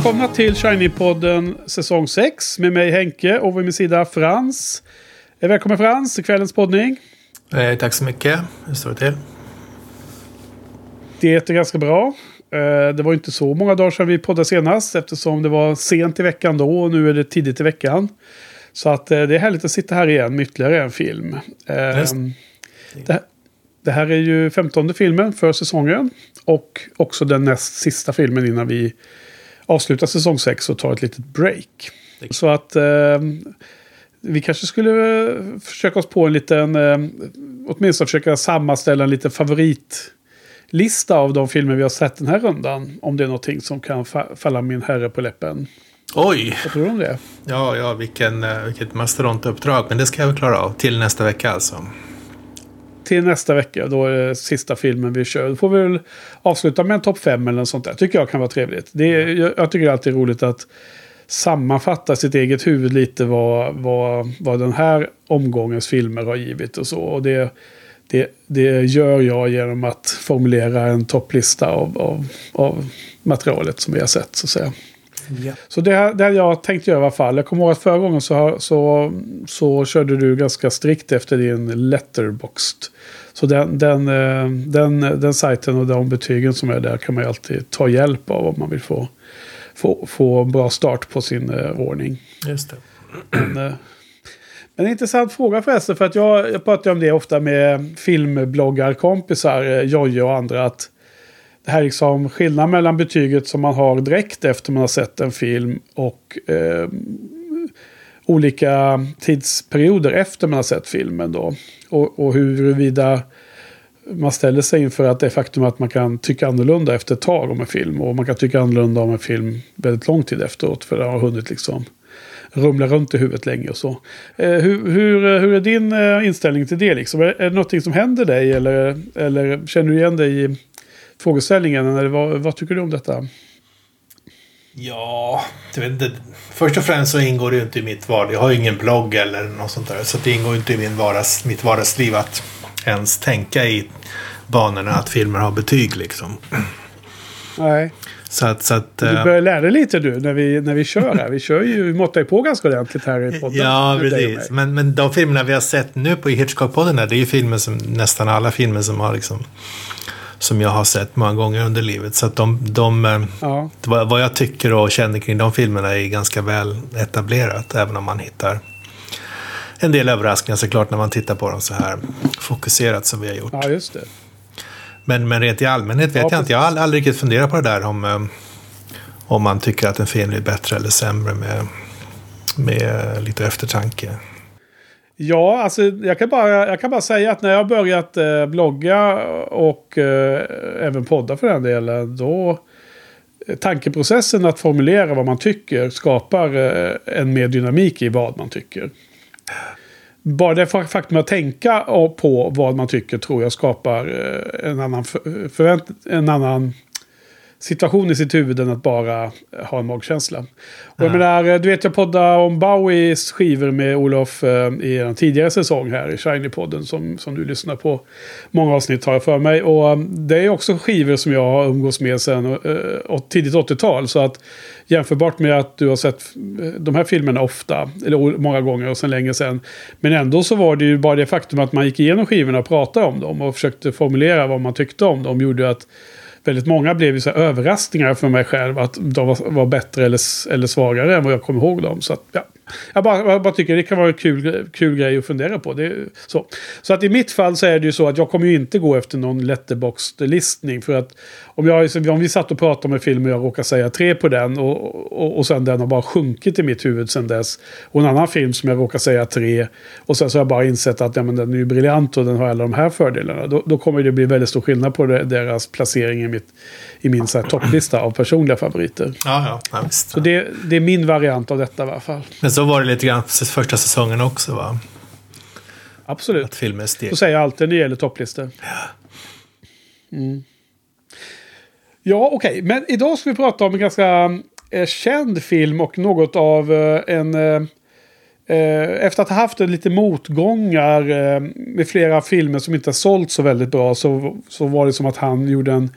Välkomna till Shiny-podden säsong 6 med mig Henke och vid min sida Frans. Eh, Välkommen Frans till kvällens poddning. Eh, tack så mycket. Hur står det till? Det är ganska bra. Eh, Det var inte så många dagar sedan vi poddade senast eftersom det var sent i veckan då och nu är det tidigt i veckan. Så att eh, det är härligt att sitta här igen med ytterligare en film. Eh. Det, det här är ju femtonde filmen för säsongen och också den näst sista filmen innan vi avslutar säsong 6 och tar ett litet break. Så att eh, vi kanske skulle eh, försöka oss på en liten, eh, åtminstone försöka sammanställa en liten favoritlista av de filmer vi har sett den här rundan. Om det är någonting som kan fa- falla min herre på läppen. Oj! Vad tror du om det? Ja, ja, vilken, eh, vilket mastodontuppdrag. Men det ska jag väl klara av till nästa vecka alltså. Till nästa vecka, då är det sista filmen vi kör. Då får vi väl avsluta med en topp fem eller något sånt där. Tycker jag kan vara trevligt. Det är, jag, jag tycker det är alltid roligt att sammanfatta sitt eget huvud lite vad, vad, vad den här omgångens filmer har givit och så. Och det, det, det gör jag genom att formulera en topplista av, av, av materialet som vi har sett så att säga. Ja. Så det, har- det har jag tänkt göra i alla fall. Jag kommer ihåg att förra gången så, så, så körde du ganska strikt efter din letterboxd. Så den, den, eh, den, den sajten och de betygen som är där kan man ju alltid ta hjälp av om man vill få, få, få en bra start på sin eh, ordning. Just det. Men, eh, en intressant fråga förresten, för att jag, jag pratar om det ofta med filmbloggarkompisar, Jojje och andra, att det här är liksom skillnaden mellan betyget som man har direkt efter man har sett en film och eh, olika tidsperioder efter man har sett filmen då. Och, och huruvida man ställer sig inför att det faktum att man kan tycka annorlunda efter ett tag om en film. Och man kan tycka annorlunda om en film väldigt lång tid efteråt. För det har hunnit liksom rumla runt i huvudet länge och så. Eh, hur, hur, hur är din eh, inställning till det? Liksom? Är, är det någonting som händer dig? Eller, eller känner du igen dig i frågeställningen? Eller vad, vad tycker du om detta? Ja, jag vet inte. Först och främst så ingår det ju inte i mitt vardag. Jag har ju ingen blogg eller något sånt där. Så det ingår ju inte i min vardags, mitt vardagsliv att ens tänka i banorna att filmer har betyg liksom. Nej. Så att... Så att Du eh, börjar lära dig lite du när vi, när vi kör här. Vi kör ju, vi måttar ju på ganska ordentligt här i podden. Ja, precis. Men, men de filmerna vi har sett nu på Hitchcock-podden här, det är ju filmer som nästan alla filmer som har liksom som jag har sett många gånger under livet. Så att de, de eh, Ja. vad, vad jag tycker och känner kring de filmerna är ganska väl etablerat. Även om man hittar en del överraskningar såklart när man tittar på dem så här fokuserat som vi har gjort. ja, just det. Men, men rent i allmänhet vet Ja, jag inte. Jag har aldrig, aldrig riktigt funderat på det där om, eh, om man tycker att en film är bättre eller sämre med, med lite eftertanke. Ja, alltså jag kan, bara, jag kan bara säga att när jag börjat eh, blogga och eh, även podda för den delen, då eh, tankeprocessen att formulera vad man tycker skapar eh, en mer dynamik i vad man tycker. Bara det faktum att tänka på vad man tycker tror jag skapar eh, en annan, förvänt, en annan situation i sitt huvud än att bara ha en magkänsla. Och jag Ja. menar, eh, du vet jag poddade om Bowies skivor med Olof eh, i en tidigare säsong här i Shiny-podden som, som du lyssnar på. Många avsnitt har jag för mig. Och eh, det är också skivor som jag har umgås med sedan eh, och tidigt 80-tal. Så att jämförbart med att du har sett eh, de här filmerna ofta, eller många gånger och sen länge sedan. Men ändå så var det ju bara det faktum att man gick igenom skivorna och pratade om dem och försökte formulera vad man tyckte om dem gjorde att väldigt många blev ju så här överraskningar för mig själv att de var, var bättre eller, eller svagare än vad jag kom ihåg dem. Så att, ja. jag, bara, jag bara tycker det kan vara en kul, kul grej att fundera på. Det, är så. så att i mitt fall så är det ju så att jag kommer ju inte gå efter någon letterbox-listning. För att om, jag, om vi satt och pratade om en film och jag råkar säga tre på den och, och, och sen den har bara sjunkit i mitt huvud sen dess. Och en annan film som jag råkar säga tre och sen så har jag bara insett att ja, men den är ju briljant och den har alla de här fördelarna. Då, då kommer det bli väldigt stor skillnad på det, deras placering i, mitt, i min så här, topplista av personliga favoriter. Ja, ja, ja visst. Så det, det är min variant av detta i alla fall. Men så var det lite grann för första säsongen också va? Absolut. Att filmer steg. Så säger jag alltid när det gäller topplistor. Mm. Ja, okej. Men idag ska vi prata om en ganska eh, känd film och något av eh, en... Eh, eh, efter att ha haft lite motgångar eh, med flera filmer som inte har sålt så väldigt bra så, så var det som att han gjorde en,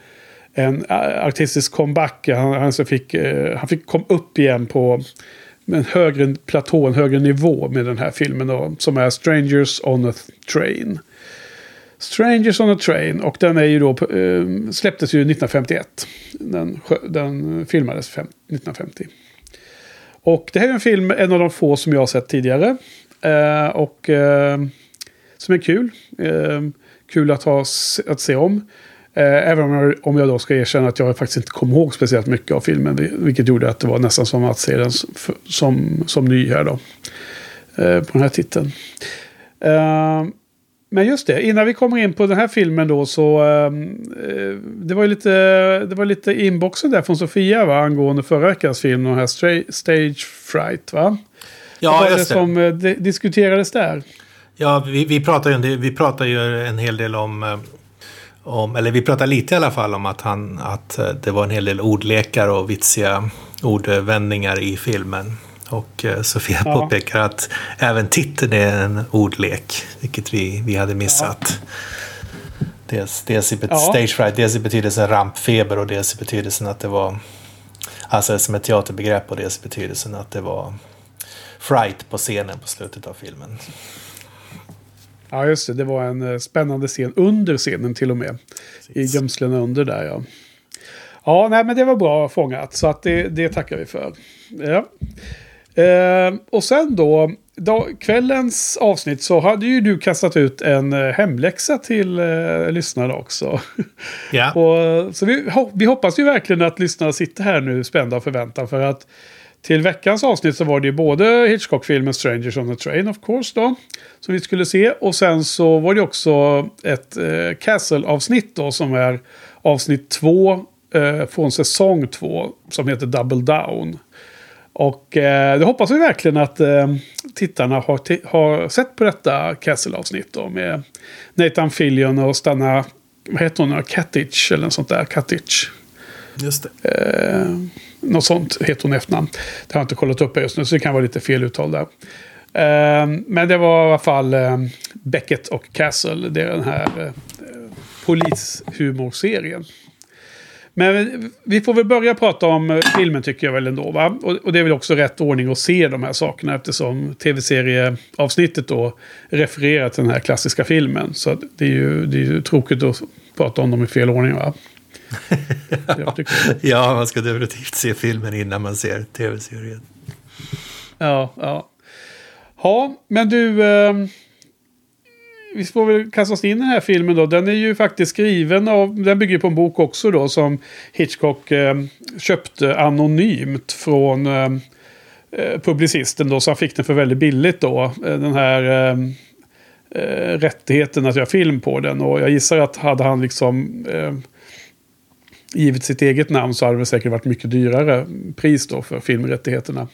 en eh, artistisk comeback. Han, han, fick, eh, han fick kom upp igen på en högre platå, en högre nivå med den här filmen då, som är Strangers on a Train. Strangers on a Train och den är ju då, eh, släpptes ju 1951. Den, den filmades 1950. Och det här är en film, en av de få som jag har sett tidigare. Eh, och eh, som är kul. Eh, kul att, ha, att se om. Eh, även om jag, om jag då ska erkänna att jag faktiskt inte kom ihåg speciellt mycket av filmen. Vilket gjorde att det var nästan som att se den som, som ny här då. Eh, på den här titeln. Eh, Eh, men just det, innan vi kommer in på den här filmen då så... det var ju lite, det var lite inboxen där från Sofia va? Angående förra veckans film, den här Stage Fright va? Ja, Vad var just det. som diskuterades där? Ja, vi, vi, pratar ju, vi pratar ju en hel del om om, eller vi pratar lite i alla fall om att, han, att eh, det var en hel del ordlekar och vitsiga ordvändningar i filmen. Och eh, Sofia ja. påpekar att även titeln är en ordlek, vilket vi, vi hade missat. Ja. Dels, dels i ja. stage fright, dels i betydelsen rampfeber och dels i betydelsen att det var Alltså som ett teaterbegrepp och dels i betydelsen att det var fright på scenen på slutet av filmen. Ja, just det. Det var en eh, spännande scen under scenen till och med. Precis. I gömslen under där, ja. Ja, nej, men det var bra fångat. Så att det, det tackar vi för. Ja. Eh, och sen då, då, kvällens avsnitt så hade ju du kastat ut en eh, hemläxa till eh, lyssnarna också. Ja. och, så vi, vi hoppas ju verkligen att lyssnarna sitter här nu spända och förväntan. För att till veckans avsnitt så var det ju både Hitchcock-filmen Strangers on a Train of course då. Som vi skulle se. Och sen så var det också ett eh, Castle-avsnitt då som är avsnitt två eh, från säsong två. Som heter Double Down. Och eh, det hoppas vi verkligen att eh, tittarna har, har sett på detta Castle-avsnitt. Med Nathan Fillion och Stanna, vad heter hon, Katic eller något sånt där. Katic. Just det. Eh, något sånt heter hon efternamn. Det har jag inte kollat upp just nu så det kan vara lite feluttal där. Eh, men det var i alla fall eh, Beckett och Castle. Det är den här eh, polishumorserien. Men vi får väl börja prata om eh, filmen tycker jag väl ändå. Va? Och, och, det är väl också rätt ordning att se de här sakerna eftersom tv-serieavsnittet då refererar till den här klassiska filmen. Så det är ju, det är ju tråkigt att prata om dem i fel ordning va? ja, man ska definitivt se filmen innan man ser tv-serien. Ja, ja. Ja, men du... Vi får väl kasta oss in i den här filmen då. Den är ju faktiskt skriven av... Den bygger på en bok också då som Hitchcock eh, köpte anonymt från eh, eh publicisten då. Så han fick den för väldigt billigt då. Eh, den här... Eh, eh, rättigheten att göra film på den. Och jag gissar att hade han liksom givit sitt eget namn så hade det säkert varit mycket dyrare pris då för filmrättigheterna.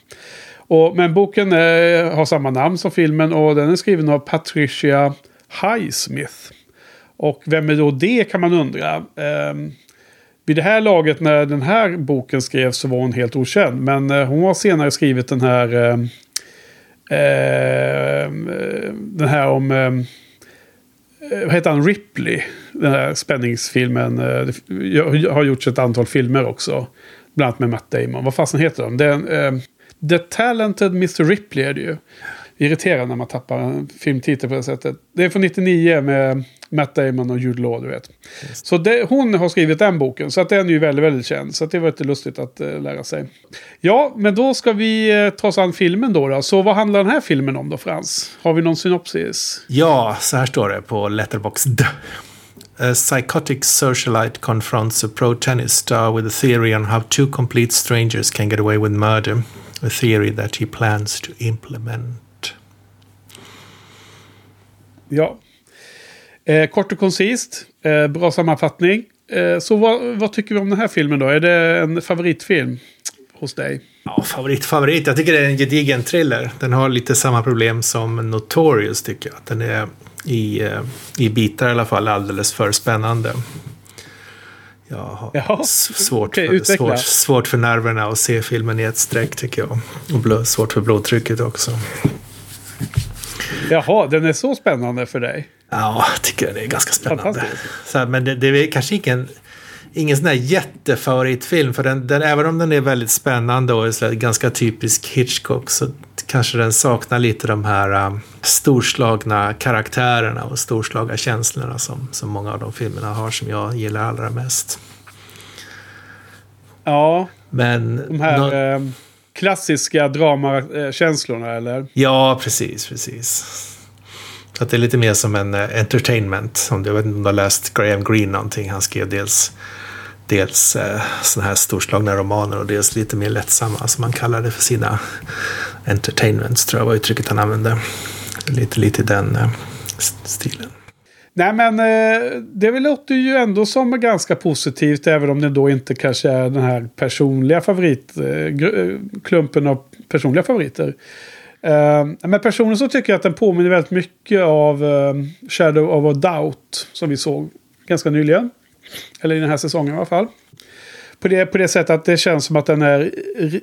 Och, men boken är, har samma namn som filmen och den är skriven av Patricia Highsmith. Och vem är då det kan man undra. Eh, vid det här laget när den här boken skrevs så var hon helt okänd. Men eh, hon har senare skrivit den här... Eh, eh den här om Eh, vad heter han, Ripley. Den här spänningsfilmen. Eh, det har gjorts ett antal filmer också. Bland annat med Matt Damon. Vad fasen heter de? Den, ehm, The Talented Mr. Ripley är det ju irriterande när man tappar en filmtitel på det sättet. Det är från 99 med Matt Damon och Jude Law, du vet. Så det, hon har skrivit den boken, så att den är ju väldigt, väldigt känd. Så det var lite lustigt att uh, lära sig. Ja, men då ska vi uh, ta oss an filmen då, då. Så vad handlar den här filmen om då, Frans? Har vi någon synopsis? Ja, så här står det på Letterboxd. A psychotic socialite confronts a pro tennis star with a theory on how two complete strangers can get away with murder. A theory that he plans to implement. Ja. Eh, kort och koncist. Eh, bra sammanfattning. Eh, så vad, vad, tycker vi om den här filmen då? Är det en favoritfilm hos dig? Ja, favorit, favorit. Jag tycker det är en gedigen thriller. Den har lite samma problem som Notorious tycker jag. Den är i, eh, i bitar i alla fall alldeles för spännande. Jag har Jaha, svårt, okay, för, svårt, svårt för nerverna att se filmen i ett streck tycker jag. Och blod, svårt för blodtrycket också. Jaha, den är så spännande för dig? Ja, jag tycker det är ganska spännande. Så här, men det, det, är kanske ingen, ingen sån där jättefavoritfilm. För den, den, även om den är väldigt spännande och är ganska typisk Hitchcock så kanske den saknar lite de här um, storslagna karaktärerna och storslagna känslorna som, som många av de filmerna har som jag gillar allra mest. Ja, Men de här nå- eh, klassiska dramakänslorna eh, eller? Ja, precis, precis. Att det är lite mer som en eh, entertainment. Om du, jag vet inte om du har läst Graham Greene någonting. Han skrev dels, dels eh, sådana här storslagna romaner och dels lite mer lättsamma. Som man kallar det för sina entertainments, tror jag var uttrycket han använde. Lite, lite i den eh, stilen. Nej men eh, det låter ju ändå som ganska positivt även om det då inte kanske är den här personliga favoritklumpen eh, eh, av personliga favoriter. Men personligen så tycker jag att den påminner väldigt mycket av Shadow of a Doubt som vi såg ganska nyligen. Eller i den här säsongen i alla fall. På det, på det sättet att det känns som att den är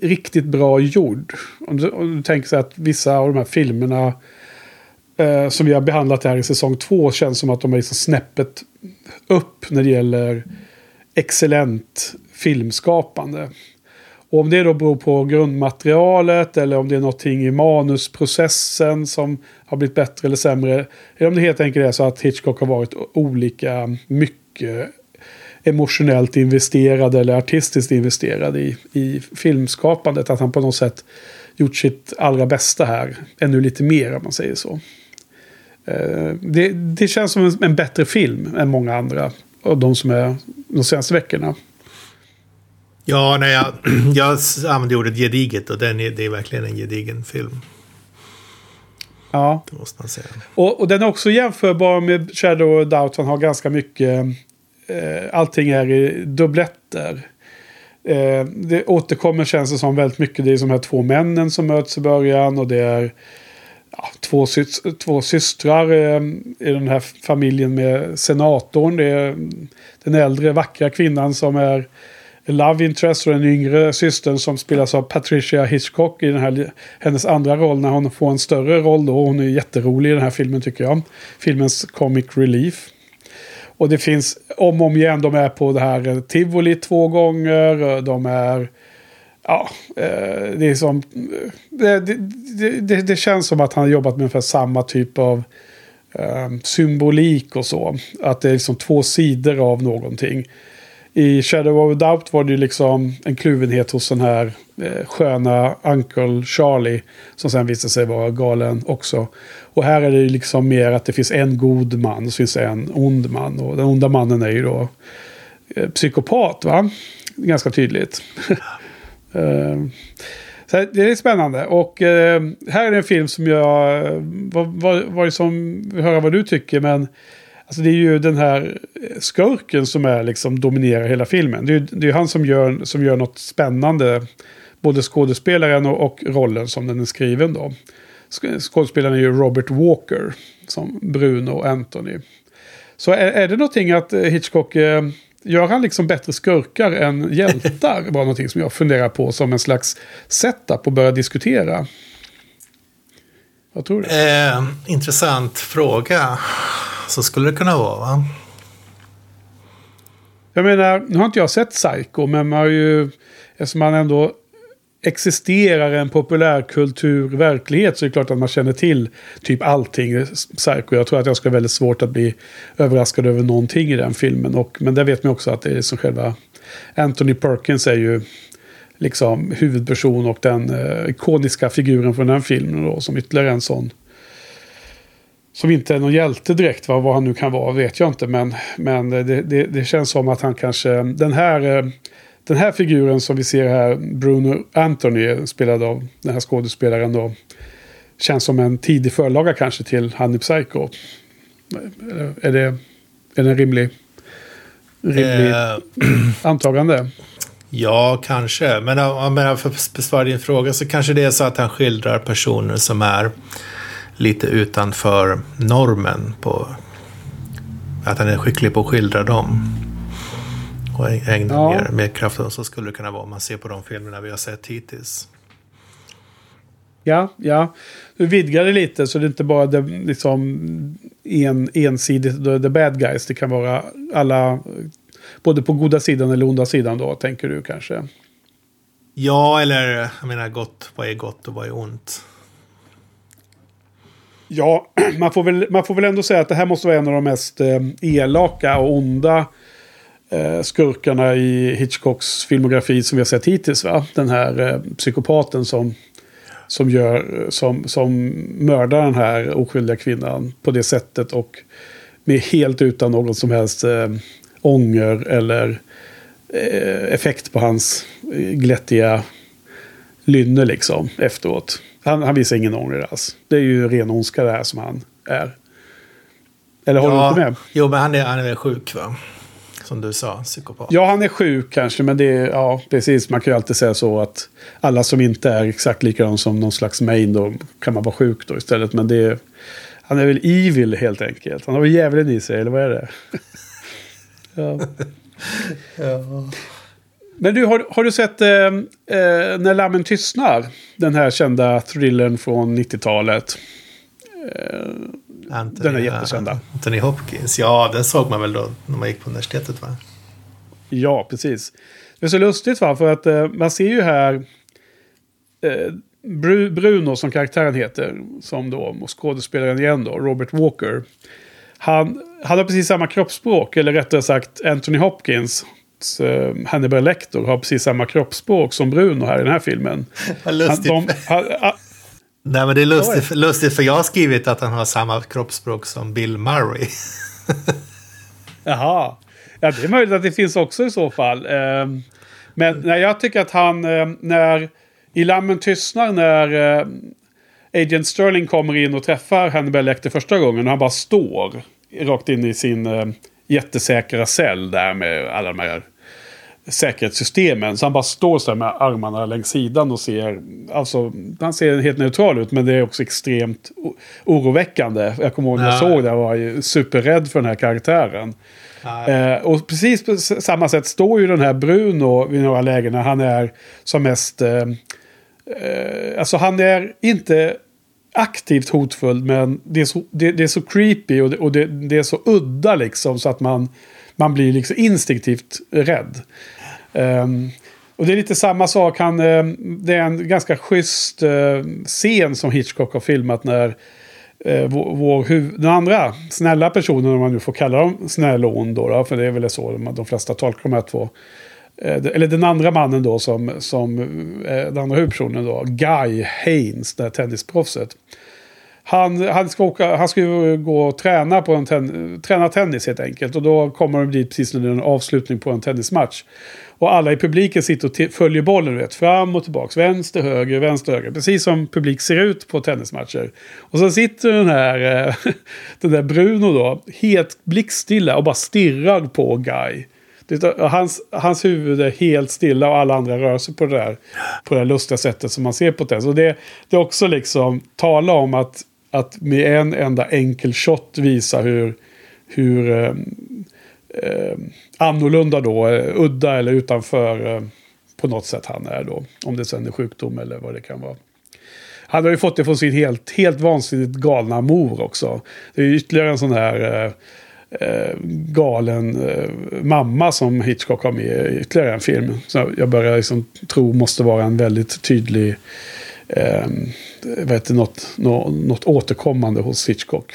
riktigt bra gjord. Om du, om du tänker sig att vissa av de här filmerna eh, som vi har behandlat här i säsong två känns som att de är liksom snäppet upp när det gäller excellent filmskapande. Och om det då beror på grundmaterialet eller om det är någonting i manusprocessen som har blivit bättre eller sämre. Eller om det helt enkelt är så att Hitchcock har varit olika mycket emotionellt investerad eller artistiskt investerad i, i filmskapandet. Att han på något sätt gjort sitt allra bästa här. Ännu lite mer om man säger så. Eh, Det, det känns som en, en bättre film än många andra. av de som är de senaste veckorna. Ja, nej, jag, jag använde ordet gediget och den är, det är verkligen en gedigen film. Ja. Det måste man säga. Och, och den är också jämförbar med Shadow of Doubt. Han har ganska mycket... Eh, allting är i dubbletter. Eh, det återkommer känns det som väldigt mycket. Det är de här två männen som möts i början. Och det är ja, två, sys- två systrar eh, i den här familjen med senatorn. Det är mm, den äldre vackra kvinnan som är love interest och den yngre systern som spelas av Patricia Hitchcock i den här, hennes andra roll när hon får en större roll då. Hon är jätterolig i den här filmen tycker jag. Filmens comic relief. Och det finns om och om igen, de är på det här eh, tivoli två gånger. Eh, de är... Ja, eh, det är som... Eh, det, det, det, det, känns som att han har jobbat med ungefär samma typ av eh, symbolik och så. Att det är liksom två sidor av någonting. I Shadow of a Doubt var det ju liksom en kluvenhet hos den här eh, sköna Uncle Charlie. Som sen visade sig vara galen också. Och här är det ju liksom mer att det finns en god man och så finns det en ond man. Och den onda mannen är ju då eh, psykopat va? Ganska tydligt. Ehm, så det är spännande. Och eh, här är en film som jag... Vad var, var det som... Höra vad du tycker men... Alltså det är ju den här skurken som är liksom dominerar hela filmen. Det är ju det är han som gör, som gör något spännande. Både skådespelaren och, och rollen som den är skriven då. Skådespelaren är ju Robert Walker. Som Bruno Anthony. Så är, är det någonting att eh, Hitchcock... Eh, gör han liksom bättre skurkar än hjältar? var någonting som jag funderar på som en slags setup och börja diskutera. Vad tror du? Eh, intressant fråga. Så skulle det kunna vara, va? Jag menar, nu har inte jag sett Psycho, men man har ju... Eftersom man ändå existerar en populärkultur, verklighet, så är det klart att man känner till typ allting eh, i Psycho. Jag tror att jag ska ha väldigt svårt att bli överraskad över någonting i den filmen. Och, men där vet man också att det är som själva... Anthony Perkins är ju liksom huvudperson och den eh, ikoniska figuren från den filmen då, som ytterligare en sån som inte är någon hjälte direkt, va? vad han nu kan vara vet jag inte. Men, men det, det, det känns som att han kanske, den här, eh, den här figuren som vi ser här, Bruno Anthony, spelad av den här skådespelaren då, känns som en tidig förlaga kanske till Honey Psycho. Är det, är det en rimlig, rimlig Eh, antagande? ja, kanske. Men om jag att besvara din fråga så kanske det är så att han skildrar personer som är lite utanför normen. På, att han är skicklig på att skildra dem. Och ägna Ja. mer, mer kraft åt Så skulle det kunna vara om man ser på de filmerna vi har sett hittills. Ja, ja. Du vidgar det lite så det är inte bara det, liksom en, ensidigt the, the bad guys. Det kan vara alla både på goda sidan eller onda sidan då, tänker du kanske? Ja, eller jag menar gott. Vad är gott och vad är ont? Ja, man får, väl, man får väl ändå säga att det här måste vara en av de mest eh, elaka och onda skurkarna i Hitchcocks filmografi som vi har sett hittills. Va? Den här eh, psykopaten som, som, gör, som, som mördar den här oskyldiga kvinnan på det sättet. Och med helt utan någon som helst eh, ånger eller eh, effekt på hans eh, glättiga lynne liksom efteråt. Han, han visar ingen ånger alls. Det är ju ren ondska det här som han är. Eller håller du inte med? Jo, men han är, han är väl sjuk va? Som du sa, psykopat. Ja, han är sjuk kanske, men det är, ja, precis. Man kan ju alltid säga så att alla som inte är exakt likadana som någon slags main då kan man vara sjuk då istället. Men det är, han är väl evil helt enkelt. Han har väl djävulen i sig, eller vad är det? ja. Ja. Men du, har, har du sett eh, eh, När lammen tystnar? Den här kända thrillern från 90-talet. Eh, Anthony, Den är jättekända. Anthony Hopkins. Ja, den såg man väl då när man gick på universitetet va? ja, precis. Det är så lustigt va, för att eh, man ser ju här eh, Bru- Bruno som karaktären heter, som då och skådespelaren igen då, Robert Walker. Han, han har precis samma kroppsspråk, eller rättare sagt Anthony Hopkins. eh, Hannibal Lecter har precis samma kroppsspråk som Bruno här i den här filmen. Vad Han, lustigt. de, han, Nej, men det är lustigt, lustigt för jag har skrivit att han har samma kroppsspråk som Bill Murray. Jaha. Ja, det är möjligt att det finns också i så fall. Ehm, Men nej, jag tycker att han, eh, när i Lammen tystnar, när eh, Agent Sterling kommer in och träffar Hannibal Lecter första gången och han bara står rakt in i sin eh, jättesäkra cell där med alla de här säkerhetssystemen. Så han bara står så här med armarna längs sidan och ser, alltså han ser helt neutral ut men det är också extremt oroväckande. Jag kommer ihåg när jag Ja. såg det, jag var ju superrädd för den här karaktären. Eh, och precis på samma sätt står ju den här Bruno vid några lägen när han är som mest... Eh, eh, alltså han är inte aktivt hotfull men det är så, det, det är så creepy och, det, och det, det är så udda liksom så att man, man blir liksom instinktivt rädd. Um, och det är lite samma sak. Han, ehm, det är en ganska schysst eh, scen som Hitchcock har filmat när eh, vår, vår den andra snälla personen, om man nu får kalla dem snäll och ond då, då för det är väl så de, de flesta tolkar de här två. Eh, eller den andra mannen då, som, som den andra huvudpersonen då, Guy Haynes, det här tennisproffset. Han, han, ska åka, han ska ju gå och träna, på en ten, träna tennis helt enkelt. Och då kommer de dit precis när det är en avslutning på en tennismatch. Och alla i publiken sitter och följer bollen, vet, fram och tillbaka, vänster, höger, vänster, höger. Precis som publik ser ut på tennismatcher. Och så sitter den här, eh, den där Bruno då, helt blickstilla och bara stirrar på Guy. Hans, hans huvud är helt stilla och alla andra rör sig på det där, på det där lustiga sättet som man ser på tennis. Och det, det är också liksom, tala om att, att med en enda enkel shot visa hur, hur eh, eh, annorlunda då, eh, udda eller utanför eh, på något sätt han är då. Om det sen är sjukdom eller vad det kan vara. Han har ju fått det från sin helt, helt vansinnigt galna mor också. Det är ytterligare en sån här eh, eh, galen eh, mamma som Hitchcock har med i ytterligare en film. Så jag börjar liksom tro måste vara en väldigt tydlig, eh, vet något, något, något återkommande hos Hitchcock.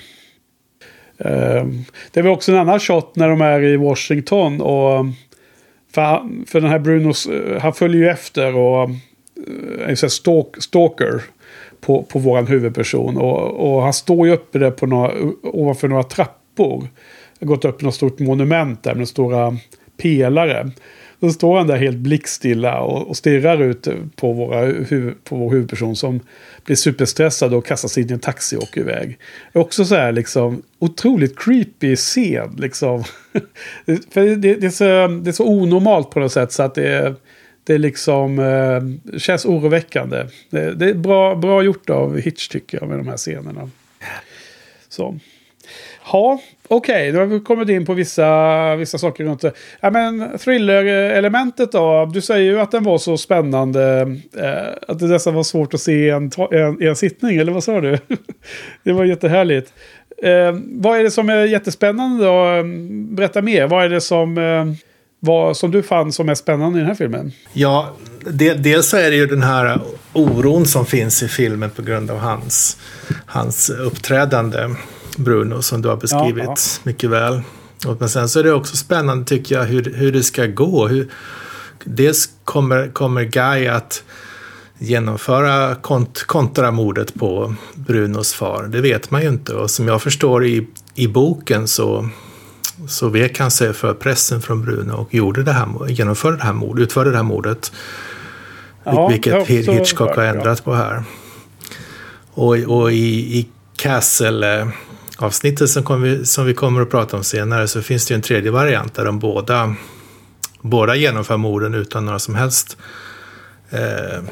Eh, det var också en annan shot när de är i Washington. och för, han- för den här Brunos, eh, han följer ju efter och är en sån här stalk, stalker på, på våran huvudperson. Och, och han står ju uppe där på några, ovanför några trappor. Han har gått upp i något stort monument där med stora pelare. Då står han där helt blickstilla och, och stirrar ut på, våra, huv, på vår huvudperson som blir superstressad och kastar sig in i en taxi och åker iväg. Det är också så här liksom otroligt creepy scen. Liksom. För det, det, är så, det är så onormalt på något sätt så att det är, det är liksom, eh, känns oroväckande. Det, det är bra, bra gjort av Hitch tycker jag med de här scenerna. Så. Ja, okej. Då har vi kommit in på vissa, vissa saker runt det. Ja, men thriller-elementet då. Du säger ju att den var så spännande. Eh, att det nästan var svårt att se i en, en, en sittning. Eller vad sa du? det var jättehärligt. Eh, vad är det som är jättespännande då? Berätta mer. Vad är det som... Eh, vad som du fann som mest spännande i den här filmen? Ja, det, dels så är det ju den här oron som finns i filmen på grund av hans, hans uppträdande, Bruno, som du har beskrivit ja, ja. mycket väl. Men sen så är det också spännande tycker jag hur, hur det ska gå. Hur, dels kommer, kommer Guy att genomföra kont kontramordet på Brunos far. Det vet man ju inte. Och som jag förstår i, i boken så, så vek han sig för pressen från Bruno och gjorde det här, genomförde det här mordet, utförde det här mordet. Ja, vilket Hitchcock har ändrat på här. Och, och i, i Castle-avsnittet som, kom vi, som vi kommer att prata om senare så finns det ju en tredje variant där de båda, båda genomför morden utan några som helst eh,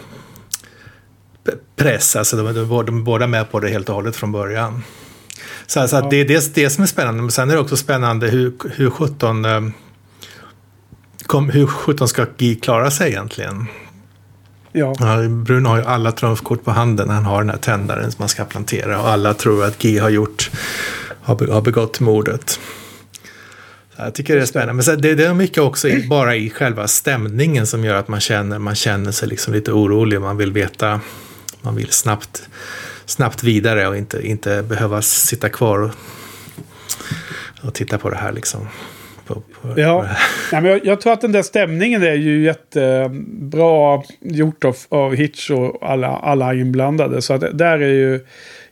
press. Alltså de, de, de är båda med på det helt och hållet från början. Så, alltså, det är det, det som är spännande. Men sen är det också spännande hur, hur 17 eh, kom, hur 17 ska Guy klara sig egentligen. Ja. Bruno har ju alla trumfkort på handen när han har den här tändaren som man ska plantera. Och alla tror att G har gjort, har, begått mordet. Jag tycker det är spännande. Men det, det är mycket också i, bara i själva stämningen som gör att man känner, man känner sig liksom lite orolig. Man vill veta, man vill snabbt, snabbt vidare och inte, inte behöva sitta kvar och, och titta på det här liksom. På, på, ja, Nej, men jag, jag, tror att den där stämningen är ju jättebra gjort av, av Hitch och alla, alla inblandade. Så att där är ju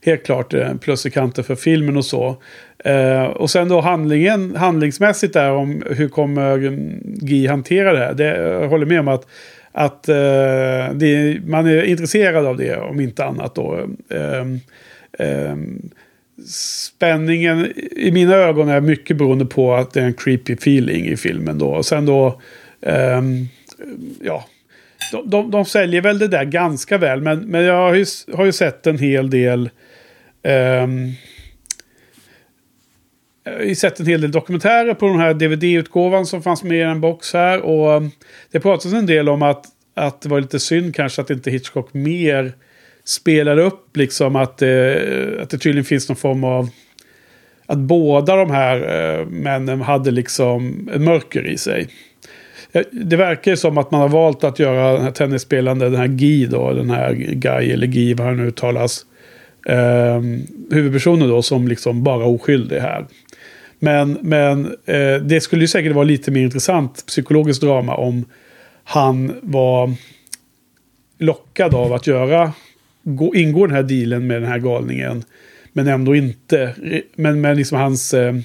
helt klart eh, plus i kanten för filmen och så. Uh, och sen då handlingen, handlingsmässigt där om hur kommer Guy hantera det här. Det, jag håller med om att, att uh, det, man är intresserad av det om inte annat då. Uh, spänningen i mina ögon är mycket beroende på att det är en creepy feeling i filmen då. Och sen då, ehm, ja, de, de, de, säljer väl det där ganska väl. Men, men jag har ju, har ju sett en hel del um, jag har sett en hel del dokumentärer på den här DVD-utgåvan som fanns med i en box här. Och ehm, det pratas en del om att, att det var lite synd kanske att inte Hitchcock mer spelade upp liksom att, eh, att det tydligen finns någon form av... Att båda de här eh, männen hade liksom en mörker i sig. Eh, det verkar ju som att man har valt att göra den här tennisspelande, den här Guy då, den här Guy eller Guy, vad han nu uttalas. Eh, huvudpersonen då som liksom bara oskyldig här. Men, men eh, det skulle ju säkert vara lite mer intressant psykologiskt drama om han var lockad av att göra, gå, ingå den här dealen med den här galningen. Men ändå inte, men, men liksom hans, eh,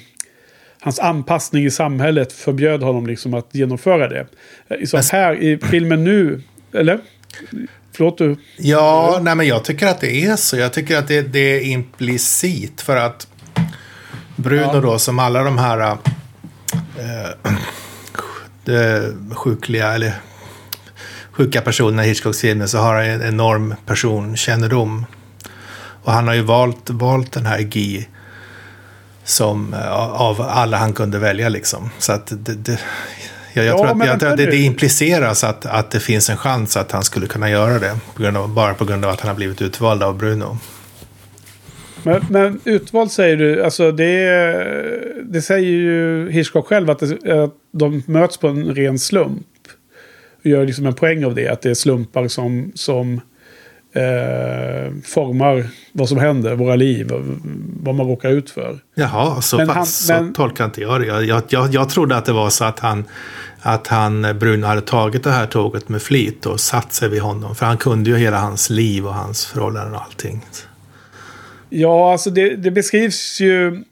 hans anpassning i samhället förbjöd honom liksom att genomföra det. Eh, så här i filmen nu, eller? Förlåt du? Ja, nej men jag tycker att det är så. Jag tycker att det, det är implicit för att Bruno ja. då, som alla de här äh, sjukliga, eller sjuka personerna i Hitchcocks filmer, så har han en enorm personkännedom. Och han har ju valt, valt den här Guy som av alla han kunde välja liksom. Så att det, det jag, jag ja, tror att, jag, det, det impliceras att, att det finns en chans att han skulle kunna göra det. På av, bara på grund av att han har blivit utvald av Bruno. Men, men utvald säger du, alltså det, det säger ju Hitchcock själv att, det, att de möts på en ren slump. Gör liksom en poäng av det, att det är slumpar som, som eh, formar vad som händer, våra liv, vad man råkar ut för. Jaha, så, men han, så men, tolkar inte jag det. Jag, jag, jag, jag trodde att det var så att han, att han, Bruno hade tagit det här tåget med flit och satt sig vid honom. För han kunde ju hela hans liv och hans förhållanden och allting. Ja, alltså det, det beskrivs ju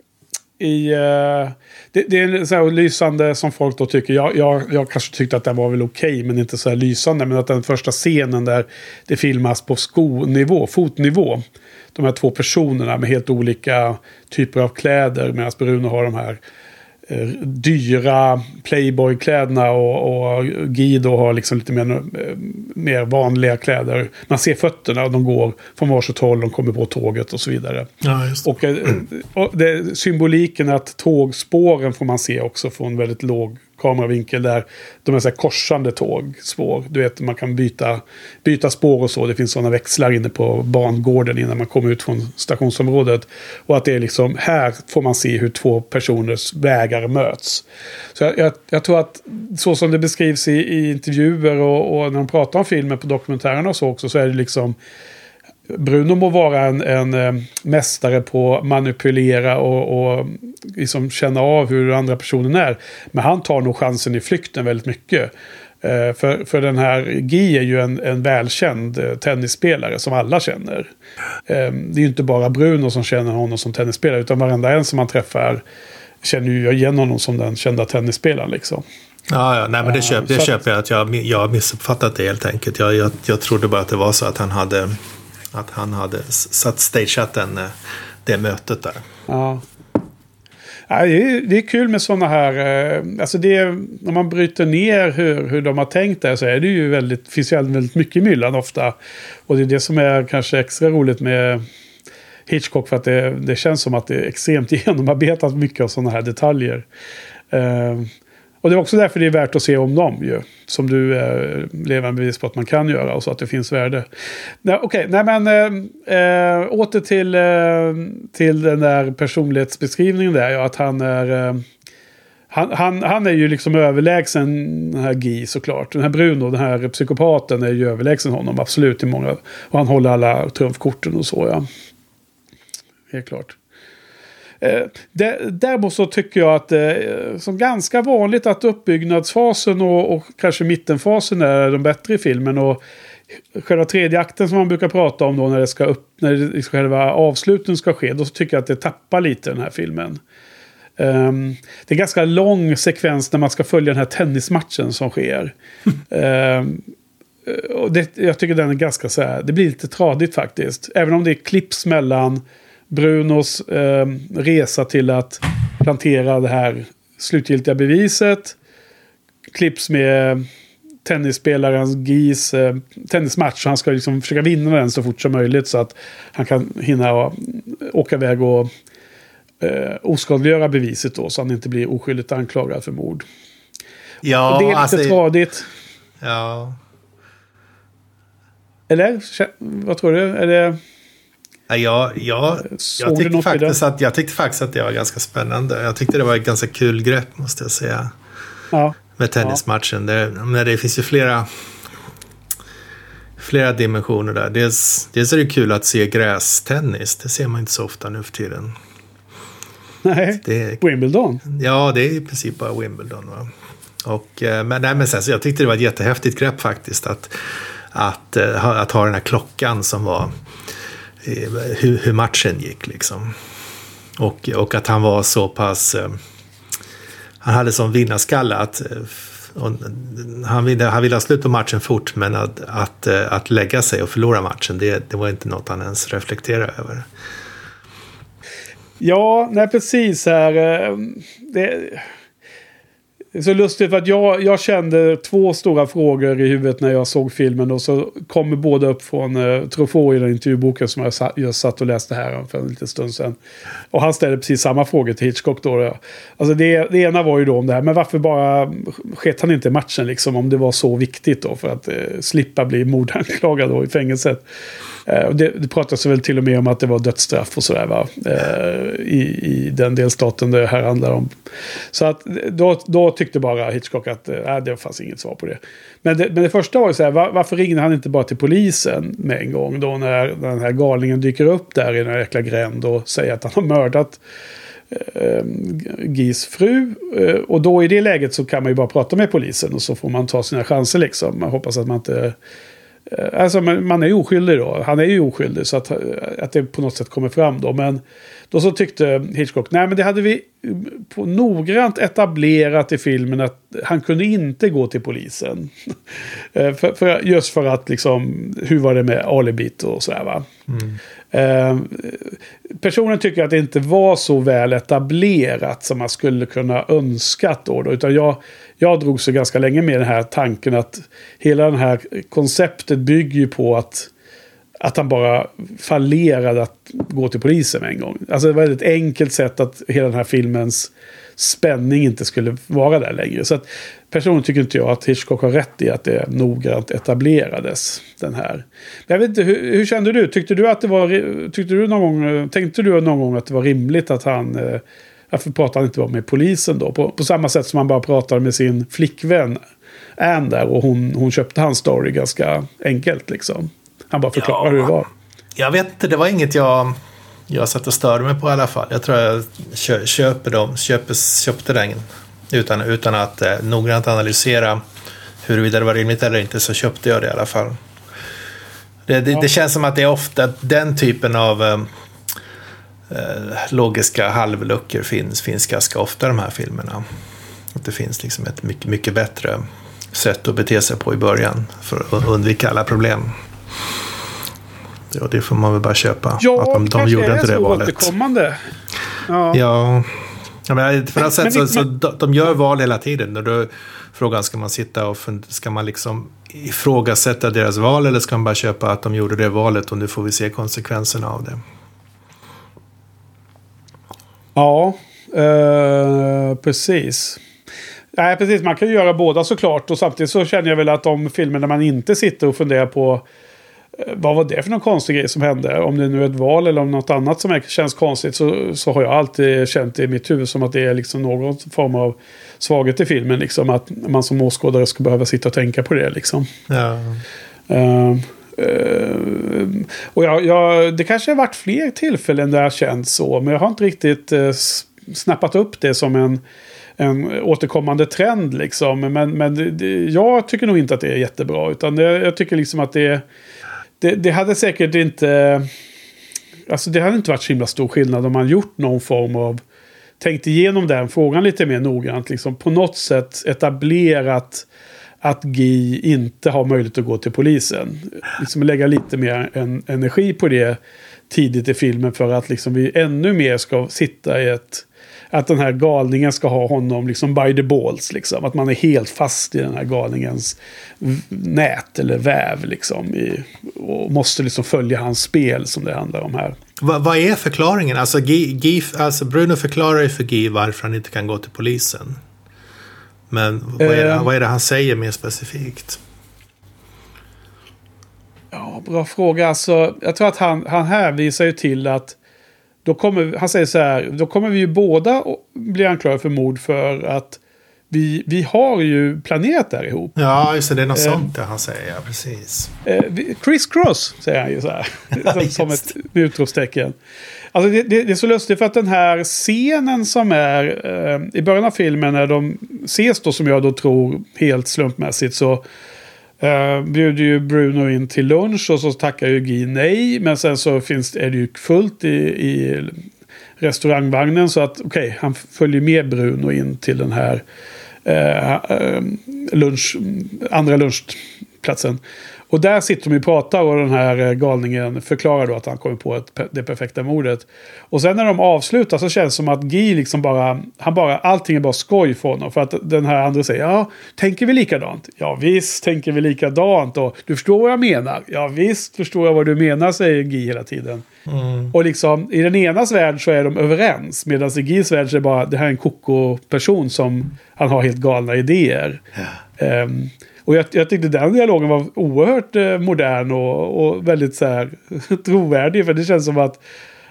i... Uh, det, det, är så här lysande som folk då tycker. Jag, jag, jag kanske tyckte att den var väl okej, okay, men inte så här lysande. Men att den första scenen där det filmas på skonivå, fotnivå. De här två personerna med helt olika typer av kläder. Medan Bruno har de här dyra Playboy-kläderna och, och Guido har liksom lite mer, eh, mer vanliga kläder. Man ser fötterna och de går från varsitt håll, de kommer på tåget och så vidare. Ja, och, och det, symboliken att tågspåren får man se också från väldigt låg kameravinkel där de är så här korsande tågspår. Du vet, man kan byta, byta spår och så. Det finns sådana växlar inne på bangården innan man kommer ut från stationsområdet. Och att det är liksom, här får man se hur två personers vägar möts. Så jag, jag, jag tror att så som det beskrivs i, i intervjuer och, och när de pratar om filmen på dokumentärerna och så också, så är det liksom Bruno må vara en, en eh, mästare på att manipulera och, och liksom känna av hur andra personen är. Men han tar nog chansen i flykten väldigt mycket. Eh, för, för den här Guy är ju en, en välkänd eh, tennisspelare som alla känner. Eh, det är ju inte bara Bruno som känner honom som tennisspelare utan varenda en som man träffar känner ju igen honom som den kända tennisspelaren liksom. Ja, ja, nej men det, köp, det uh, köper jag att jag, jag har missuppfattat det helt enkelt. Jag, jag, jag trodde bara att det var så att han hade att han hade satt stageat den, eh, det mötet där. Ja. Ja, det, är, det är kul med sådana här, eh, alltså det, när man bryter ner hur, hur de har tänkt där så är det ju väldigt, finns ju väldigt mycket myllan ofta. Och det är det som är kanske extra roligt med Hitchcock för att det, det känns som att det är extremt genomarbetat mycket av sådana här detaljer. Uh, och det är också därför det är värt att se om dem ju. Som du eh, lever bevis på att man kan göra och så att det finns värde. Okej, okay, nej men eh, eh, åter till, eh, till den där personlighetsbeskrivningen där. Ja, att han är... Eh, han, han, han är ju liksom överlägsen den här Guy såklart. Den här Bruno, den här psykopaten, är ju överlägsen honom absolut i många. Och han håller alla trumfkorten och så ja. Helt klart. Eh, däremot så tycker jag att det eh, är som ganska vanligt att uppbyggnadsfasen och, och kanske mittenfasen är de bättre i filmen. Och själva tredje akten som man brukar prata om då när det ska upp, när det, själva avsluten ska ske. Då tycker jag att det tappar lite den här filmen. Um, det är en ganska lång sekvens när man ska följa den här tennismatchen som sker. um, och det, jag tycker den är ganska så här, det blir lite tradigt faktiskt. Även om det är klipps mellan Brunos eh, resa till att plantera det här slutgiltiga beviset. Klipps med tennisspelarens GIS eh, tennismatch. Han ska liksom försöka vinna den så fort som möjligt så att han kan hinna och, åka iväg och eh, oskadliggöra beviset då så han inte blir oskyldigt anklagad för mord. Ja, och det är lite alltså, tradigt. Ja. Eller? Vad tror du? Är det... Ja, jag, jag, tyckte faktiskt att, jag tyckte faktiskt att det var ganska spännande. Jag tyckte det var ett ganska kul grepp måste jag säga. Ja. Med tennismatchen. Ja. Det, men det finns ju flera, flera dimensioner där. Dels, dels är det kul att se grästennis. Det ser man inte så ofta nu för tiden. Nej, det, Wimbledon. Ja, det är i princip bara Wimbledon. Va? Och, eh, men, nej, men sen, så jag tyckte det var ett jättehäftigt grepp faktiskt. Att, att, eh, att ha den här klockan som var hur, hur, matchen gick liksom. Och, och att han var så pass... Eh, han hade sån vinnarskalle att eh, han, ville, han ville ha slut på matchen fort men att, att, eh, att lägga sig och förlora matchen det, det var inte något han ens reflekterade över. Ja, nej precis här. Det, det är så lustigt för att jag, jag kände två stora frågor i huvudet när jag såg filmen. Och så kommer båda upp från uh, Truffaut i den intervjuboken som jag sa, just satt och läste här för en liten stund sedan. Och han ställde precis samma frågor till Hitchcock då. Alltså det, det ena var ju då om det här, men varför bara sket han inte i matchen liksom om det var så viktigt då för att uh, slippa bli mordanklagad då i fängelset. Eh, det, det pratas väl till och med om att det var dödsstraff och sådär va. Eh, I, I den delstaten det här handlar om. Så att då, då tyckte bara Hitchcock att äh, det fanns inget svar på det. Men det, men det första var ju så här, var, varför ringde han inte bara till polisen med en gång då när den här galningen dyker upp där i den här jäkla gränd och säger att han har mördat Gis fru. Och då i det läget så kan man ju bara prata med polisen och så får man ta sina chanser liksom. Man hoppas att man inte alltså man är oskyldig då. Han är ju oskyldig så att, att det på något sätt kommer fram då. Men då så tyckte Hitchcock, nej men det hade vi på noggrant etablerat i filmen att han kunde inte gå till polisen. Eh, för, för, just för att liksom, hur var det med alibit och sådär va. Mm. Eh, personen tycker att det inte var så väl etablerat som man skulle kunna önskat då. då utan jag, jag drog så ganska länge med den här tanken att hela det här konceptet bygger ju på att att han bara fallerade att gå till polisen en gång. Alltså det var ett enkelt sätt att hela den här filmens spänning inte skulle vara där längre. Så att personligen tycker inte jag att Hitchcock har rätt i att det noggrant etablerades. Den här. Men jag vet inte, hur, hur, kände du? Tyckte du att det var, tyckte du någon gång, tänkte du någon gång att det var rimligt att han eh, varför pratar han inte bara med polisen då? På, på samma sätt som han bara pratar med sin flickvän Ann där och hon, hon köpte hans story ganska enkelt liksom. Han bara förklarar ja, hur det var. Jag vet inte, det var inget jag, jag satt och störde mig på i alla fall. Jag tror jag köper dem, köper, köpte den utan, utan att eh, noggrant analysera huruvida det var rimligt eller inte så köpte jag det i alla fall. Det, det, ja. det känns som att det är ofta den typen av eh, logiska halvluckor finns, finns ganska ofta i de här filmerna. Att det finns liksom ett mycket, mycket bättre sätt att bete sig på i början för att undvika alla problem. Och det får man väl bara köpa. Ja, att de, de gjorde inte det valet. återkommande. Ja. ja. Ja, men för att sätt, så, så, de, de gör val hela tiden. Och då frågan, ska man sitta och ska man liksom ifrågasätta deras val eller ska man bara köpa att de gjorde det valet och nu får vi se konsekvenserna av det? Ja, eh, precis. Nej, precis. Man kan ju göra båda såklart. Och samtidigt så känner jag väl att de filmer där man inte sitter och funderar på eh, vad var det för någon konstig grej som hände? Om det nu är ett val eller om något annat som känns konstigt så, så har jag alltid känt i mitt huvud som att det är liksom någon form av svaghet i filmen. Liksom, att man som åskådare ska behöva sitta och tänka på det. Liksom. Ja. Uh, Eh, och jag, jag, det kanske har varit fler tillfällen där jag känt så. Men jag har inte riktigt uh, snappat upp det som en en återkommande trend liksom. Men, men det, jag tycker nog inte att det är jättebra. Utan det, jag tycker liksom att det, det, det hade säkert inte... Alltså det hade inte varit så himla stor skillnad om man gjort någon form av... Tänkt igenom den frågan lite mer noggrant. Liksom på något sätt etablerat att GI inte har möjlighet att gå till polisen. Liksom lägga lite mer en, energi på det tidigt i filmen för att liksom vi ännu mer ska sitta i ett att den här galningen ska ha honom liksom by the balls. Liksom. Att man är helt fast i den här galningens nät eller väv. Liksom, i, och måste liksom följa hans spel som det handlar om här. Va, vad är förklaringen? Alltså, Guy, alltså Bruno förklarar ju för Guy varför han inte kan gå till polisen. Men vad är, det, uh, vad är det han säger mer specifikt? Ja, bra fråga. Alltså, jag tror att han, han hänvisar ju till att då kommer, han säger så här, då kommer vi ju båda bli anklagade för mord för att vi, vi har ju planerat där ihop. Ja, just det. Det är något eh, sånt han säger. Ja, precis. Eh, Chris Cross, säger han ju så här. som, som ett utropstecken. Alltså det, det, det, är så lustigt för att den här scenen som är eh, i början av filmen när de ses då som jag då tror helt slumpmässigt så Uh, bjuder ju Bruno in till lunch och så tackar ju Guy nej. Men sen så finns, är det ju fullt i, i restaurangvagnen. Så att okej, okay, han följer med Bruno in till den här Eh, eh, lunch, andra lunchplatsen. Och där sitter de och pratar och den här eh, galningen förklarar då att han kommer på ett, det perfekta mordet. Och sen när de avslutar så känns det som att Guy liksom bara, han bara, allting är bara skoj för honom. För att den här andra säger, ja, tänker vi likadant? Ja visst, tänker vi likadant. Och du förstår vad jag menar? Ja visst, förstår jag vad du menar, säger Guy hela tiden. Mm. Och liksom, i den enas värld så är de överens. Medan i Guys värld så är det bara, det här är en koko-person som, han har helt galna idéer. Ja. Um, och jag, jag tyckte den dialogen var oerhört eh, modern och, och, väldigt så här trovärdig. För det känns som att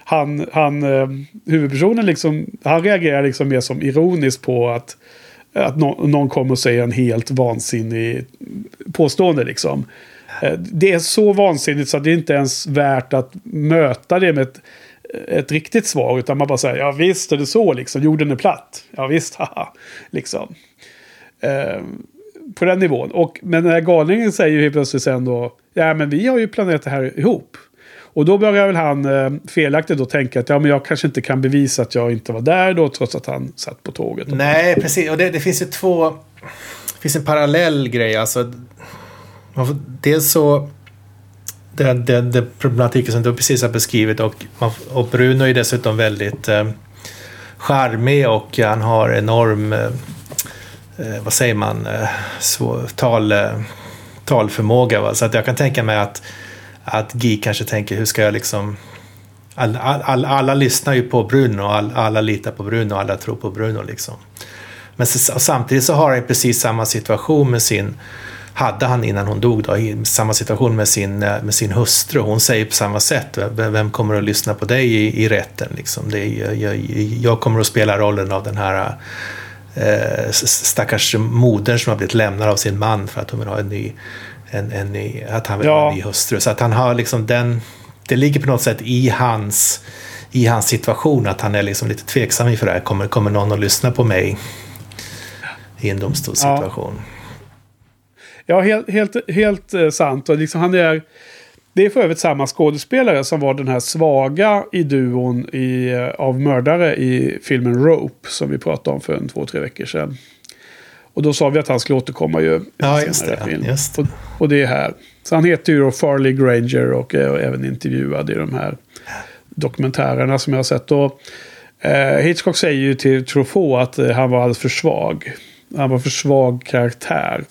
han, han eh, huvudpersonen liksom, han reagerar liksom mer som ironiskt på att, att no, någon kommer och säger en helt vansinnig påstående liksom. Eh, det är så vansinnigt så att det inte ens värt att möta det med ett, ett riktigt svar. Utan man bara säger, ja visst är det så liksom, jorden är platt. Ja visst, haha. Liksom. Eh, på den nivån. Och, men den här galningen säger ju helt plötsligt sen då, ja men vi har ju planerat det här ihop. Och då börjar väl han eh, felaktigt då tänka att ja, men jag kanske inte kan bevisa att jag inte var där då trots att han satt på tåget. Nej, precis. Och det, det finns ju två... Det finns en parallell grej. Alltså, dels så... Den, den, den problematiken som du precis har beskrivit och, och Bruno är dessutom väldigt eh, charmig och han har enorm eh, eh, vad säger man, eh, svår, tal, eh, talförmåga. Va? Så att jag kan tänka mig att, att Guy kanske tänker hur ska jag liksom all, all, all, alla lyssnar ju på Bruno, all, alla litar på Bruno, alla tror på Bruno liksom. Men så, samtidigt så har han precis samma situation med sin hade han innan hon dog då, i samma situation med sin, eh, med sin hustru. Hon säger på samma sätt, vem kommer att lyssna på dig i, i rätten? Liksom? Det är, jag, jag kommer att spela rollen av den här eh, stackars modern som har blivit lämnad av sin man för att hon vill ha en ny, en, en ny, att han vill ja. ha en ny hustru. Så att han har liksom den, det ligger på något sätt i hans, i hans situation att han är liksom lite tveksam inför det här. Kommer, kommer någon att lyssna på mig i en domstolssituation? Ja. Ja, helt, helt, helt eh, sant. Och liksom han är, det är för övrigt samma skådespelare som var den här svaga i duon i, eh, av mördare i filmen Rope. Som vi pratade om för en två, tre veckor sedan. Och då sa vi att han skulle återkomma ju. Ja, just det. Film. Just. Och, och, det är här. Så han heter ju då Farley Granger och är även intervjuad i de här dokumentärerna som jag har sett. Och, eh, Hitchcock säger ju till Truffaut att eh, han var alldeles för svag han var för svag karaktär.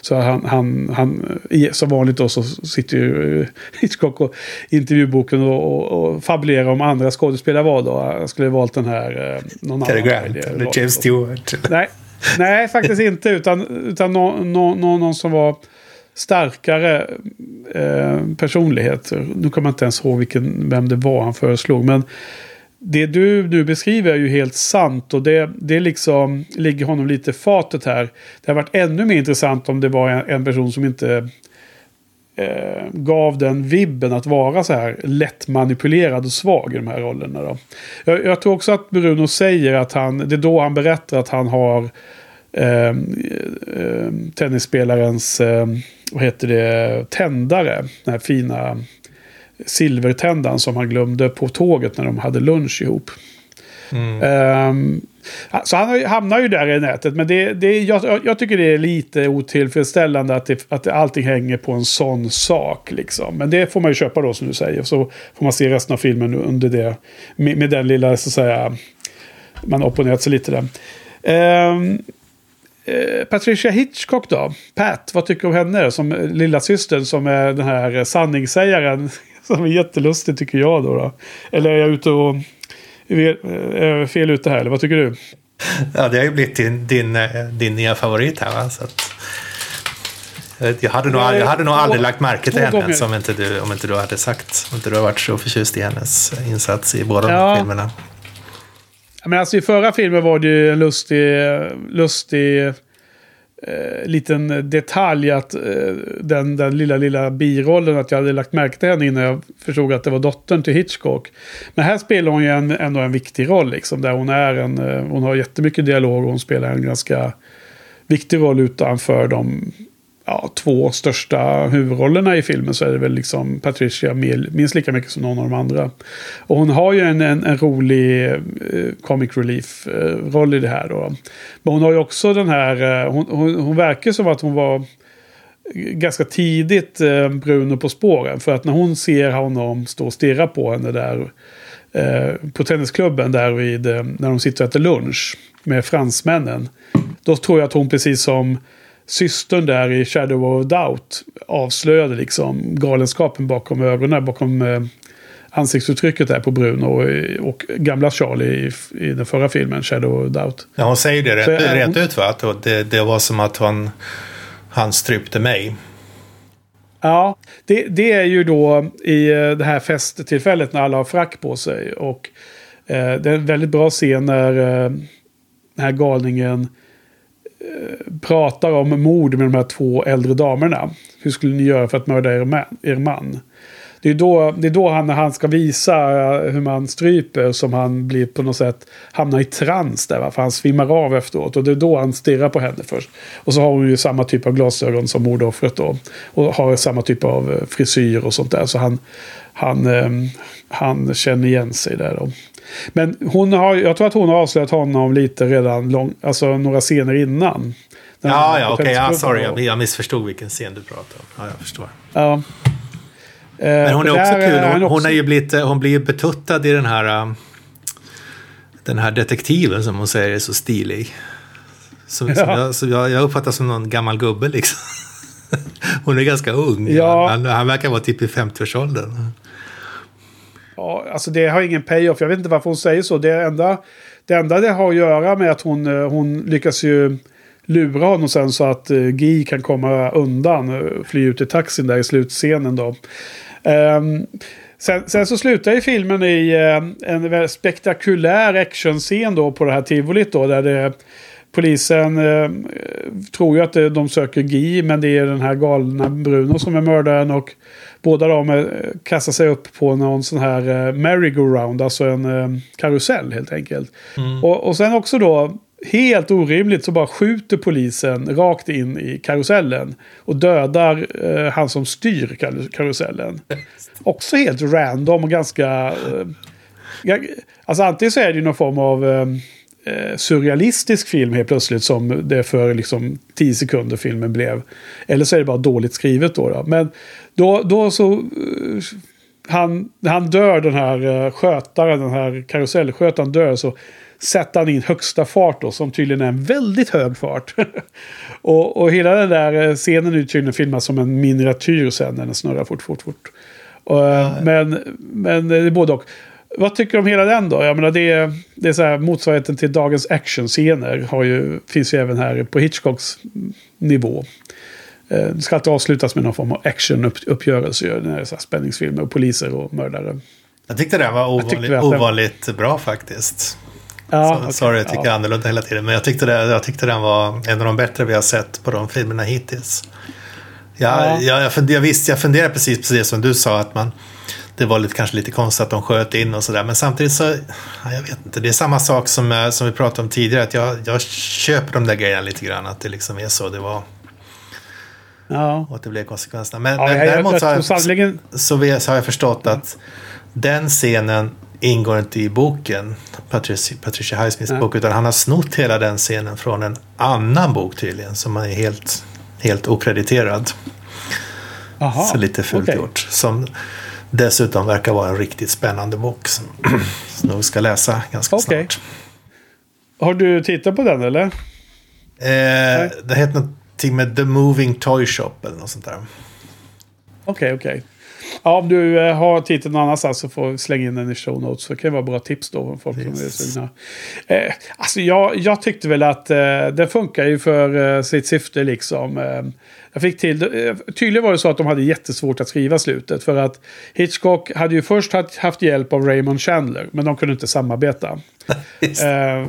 Så han, han, han som vanligt då så sitter ju Hitchcock och intervjuboken och, och, och fabulerar om andra skådespelare var då. Han skulle ha valt den här... Eh, någon Cary Grant eller James Stewart. Nej, nej, faktiskt inte. Utan, utan någon, någon, någon som var starkare eh, personlighet. Nu kommer jag inte ens ihåg vilken, vem det var han föreslog. Men det du nu beskriver är ju helt sant och det, det liksom ligger honom lite fatet här. Det har varit ännu mer intressant om det var en, en person som inte eh, gav den vibben att vara så här lätt manipulerad och svag i de här rollerna. Då. Jag, jag tror också att Bruno säger att han, det är då han berättar att han har eh, eh, tennisspelarens, eh, vad heter det, tändare. Den här fina silvertändan som han glömde på tåget när de hade lunch ihop. Mm. Um, så han hamnar ju där i nätet. Men det, det, jag, jag, tycker det är lite otillfredsställande att, det, att allting hänger på en sån sak. Liksom. Men det får man ju köpa då som du säger. Så får man se resten av filmen under det. Med, med den lilla, så att säga, man opponerat sig lite där. Um, Patricia Hitchcock då? Pat, vad tycker du om henne som lilla systern som är den här sanningssägaren som är jättelustig tycker jag då, då. Eller är jag ute och... Är fel ute här, eller vad tycker du? Ja, det har ju blivit din, din, din nya favorit här va? Så att, jag hade nog, jag hade nog aldrig lagt märke till henne om inte, du, om inte du hade sagt, om inte du har varit så förtjust i hennes insats i båda ja. de filmerna. Men alltså i förra filmen var det ju en lustig, lustig eh, liten detalj att eh, den, den lilla, lilla birollen, att jag hade lagt märke till henne innan jag förstod att det var dottern till Hitchcock. Men här spelar hon ju en, ändå en viktig roll, liksom, där hon är en, eh, hon har jättemycket dialog och hon spelar en ganska viktig roll utanför de ja, två största huvudrollerna i filmen så är det väl liksom Patricia Mill minst lika mycket som någon av de andra. Och hon har ju en, en, en rolig eh, comic relief-roll eh, i det här då. Men hon har ju också den här, eh, hon, hon, hon verkar som att hon var ganska tidigt eh, Bruno på spåren. För att när hon ser honom stå och stirra på henne där eh, på tennisklubben där vid, eh, när de sitter och äter lunch med fransmännen. Då tror jag att hon precis som systern där i Shadow of Doubt avslöjade liksom galenskapen bakom ögonen, bakom eh, ansiktsuttrycket där på Bruno och, och gamla Charlie i, i, den förra filmen, Shadow of Doubt. Ja, hon säger det rätt, Så, rätt ut va? Att det, det var som att han, han strypte mig. Ja, det, det är ju då i eh, det här festtillfället när alla har frack på sig. Och eh, det är en väldigt bra scen när eh, den här galningen pratar om mord med de här två äldre damerna. Hur skulle ni göra för att mörda er man? Er man? Det är, då, det är då han, när han ska visa eh, hur man stryper som han blir på något sätt hamnar i trans där. Va? För han svimmar av efteråt. Och det är då han stirrar på henne först. Och så har hon ju samma typ av glasögon som mordoffret då. Och har samma typ av eh, frisyr och sånt där. Så han, han, eh, han känner igen sig där då. Men hon har, jag tror att hon har avslöjat honom lite redan lång, alltså några scener innan. Ja, ja, okej. Okay, ja, sorry. Jag, jag missförstod vilken scen du pratade om. Ja, jag förstår. Ja. Men hon är också kul. Hon, hon, är ju blivit, hon blir ju betuttad i den här... Um, den här detektiven som hon säger är så stilig. Som, ja. som jag, så jag, jag uppfattar som någon gammal gubbe liksom. Hon är ganska ung. Ja. Han, han verkar vara typ i 50-årsåldern. Ja, alltså det har ingen payoff. Jag vet inte varför hon säger så. Det enda det, enda det har att göra med att hon, eh, hon lyckas ju lura honom sen så att uh, Guy kan komma undan. och fly ut i taxin där i slutscenen då. Um, sen, sen, så slutar ju filmen i uh, en spektakulär actionscen då på det här tivolit då. Där det, polisen uh, tror ju att de söker Guy men det är den här galna Bruno som är mördaren. Och båda de eh, kastar sig upp på någon sån här eh, merry-go-round, alltså en eh, karusell helt enkelt. Mm. Och, och sen också då, helt orimligt, så bara skjuter polisen rakt in i karusellen. Och dödar eh, han som styr karusellen. Också helt random och ganska... Eh, alltså antingen så är det ju någon form av... Eh, eh, surrealistisk film helt plötsligt som det för liksom 10 sekunder filmen blev. Eller så är det bara dåligt skrivet då. då. Men då, då så... Uh, han, han dör den här uh, skötaren, den här karusellskötaren dör så sätter han in högsta fart då, som tydligen är en väldigt hög fart. och, och hela den där scenen är tydligen filmas som en miniatyr sen när den snurrar fort, fort, fort. Och, ja. Men, men det är både och. Vad tycker du om hela den då? Jag menar det är, det är så här, motsvarigheten till dagens actionscener. Har ju, finns ju även här på Hitchcocks nivå. Eh, det ska alltid avslutas med någon form av actionuppgörelse. När det är så spänningsfilmer och poliser och mördare. Jag tyckte den var ovanligt, ovanligt bra faktiskt. Ja, så, okay, sorry, jag tycker ja. annorlunda hela tiden. Men jag tyckte, det, jag tyckte den var en av de bättre vi har sett på de filmerna hittills. Jag, ja. jag, jag, fund, jag, visst, jag funderar precis på det som du sa. att man det var lite, kanske lite konstigt att de sköt in och sådär. Men samtidigt så, jag vet inte, det är samma sak som, eh, som vi pratade om tidigare. Att jag, jag köper de där grejerna lite grann, att det liksom är så det var. Ja. Och att det blev konsekvenserna. Men, ja, men jag, däremot så, har jag, sannoliken... så, så, har jag förstått att den scenen ingår inte i boken, Patricia, Patricia Highsmiths bok, utan han har snott hela den scenen från en annan bok tydligen, som är helt, helt okrediterad. Aha, så lite fult okay. gjort. Som, dessutom verkar vara en riktigt spännande bok som nog ska läsa ganska okay. snart. Har du tittat på den eller? Eh, det heter någonting med The Moving Toy Shop eller något sånt där. Okej, okay, okej. Okay. Ja, om du eh, har tittat någon annanstans så får slänga in den i show notes. Så det kan vara bra tips då för folk yes. som är sugna. Eh, alltså jag, jag tyckte väl att eh, det funkar ju för eh, sitt syfte liksom. Eh, jag fick till, eh, tydligen var det så att de hade jättesvårt att skriva slutet. För att Hitchcock hade ju först haft hjälp av Raymond Chandler. Men de kunde inte samarbeta. eh,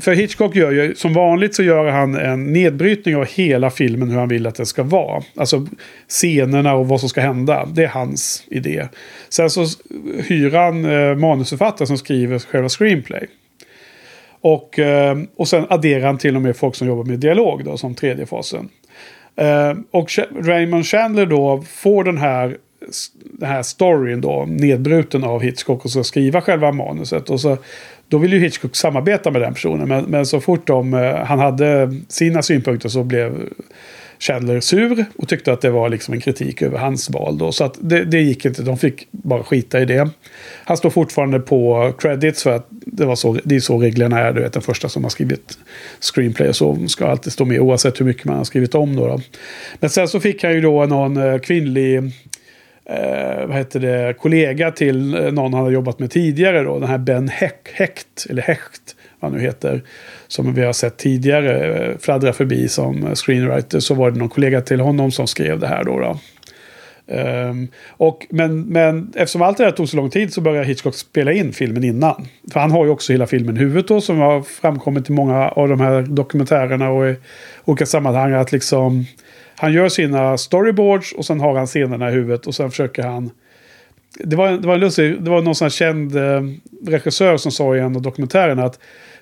för Hitchcock gör ju, som vanligt så gör han en nedbrytning av hela filmen hur han vill att den ska vara. Alltså scenerna och vad som ska hända. Det är hans idé. Sen så hyr han eh, manusförfattare som skriver själva screenplay. Och, eh, och sen adderar han till och med folk som jobbar med dialog då, som tredje fasen. Eh, och Raymond Chandler då får den här, den här storyn då nedbruten av Hitchcock och ska skriva själva manuset. Och så, då vill ju Hitchcock samarbeta med den personen. Men, men så fort de, eh, han hade sina synpunkter så blev Chandler sur och tyckte att det var liksom en kritik över hans val. Då. Så att det, det gick inte, de fick bara skita i det. Han står fortfarande på credits för att det, var så, det är så reglerna är. Du vet, den första som har skrivit screenplay och så ska alltid stå med oavsett hur mycket man har skrivit om. Då, då. Men sen så fick han ju då någon eh, kvinnlig eh, vad heter det, kollega till eh, någon han har jobbat med tidigare. Då, den här Ben Hecht, Hecht, eller Hecht, vad han nu heter som vi har sett tidigare eh, fladdra förbi som screenwriter så var det någon kollega till honom som skrev det här då. då. Um, och, men, men eftersom allt det här tog så lång tid så började Hitchcock spela in filmen innan. För han har ju också hela filmen i huvudet då som har framkommit i många av de här dokumentärerna och i olika sammanhang. Att liksom, han gör sina storyboards och sen har han scenerna i huvudet och sen försöker han det var, det var, lustigt, det var någon sån känd eh, regissör som sa i en av dokumentärerna att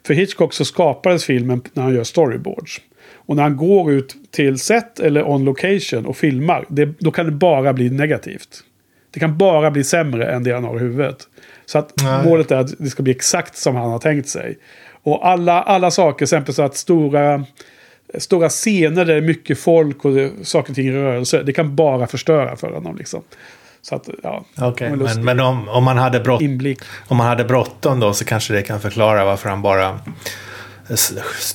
för Hitchcock så skapades filmen när han gör storyboards. Och när han går ut till set eller on location och filmar, det, då kan det bara bli negativt. Det kan bara bli sämre än det han har i huvudet. Så att Nej. målet är att det ska bli exakt som han har tänkt sig. Och alla, alla saker, exempel så att stora, stora scener där det är mycket folk och det, saker och ting i rörelse, det kan bara förstöra för honom. Liksom. Så att, ja. Okay, men, men om, om man hade brott, om man hade bråttom då så kanske det kan förklara varför han bara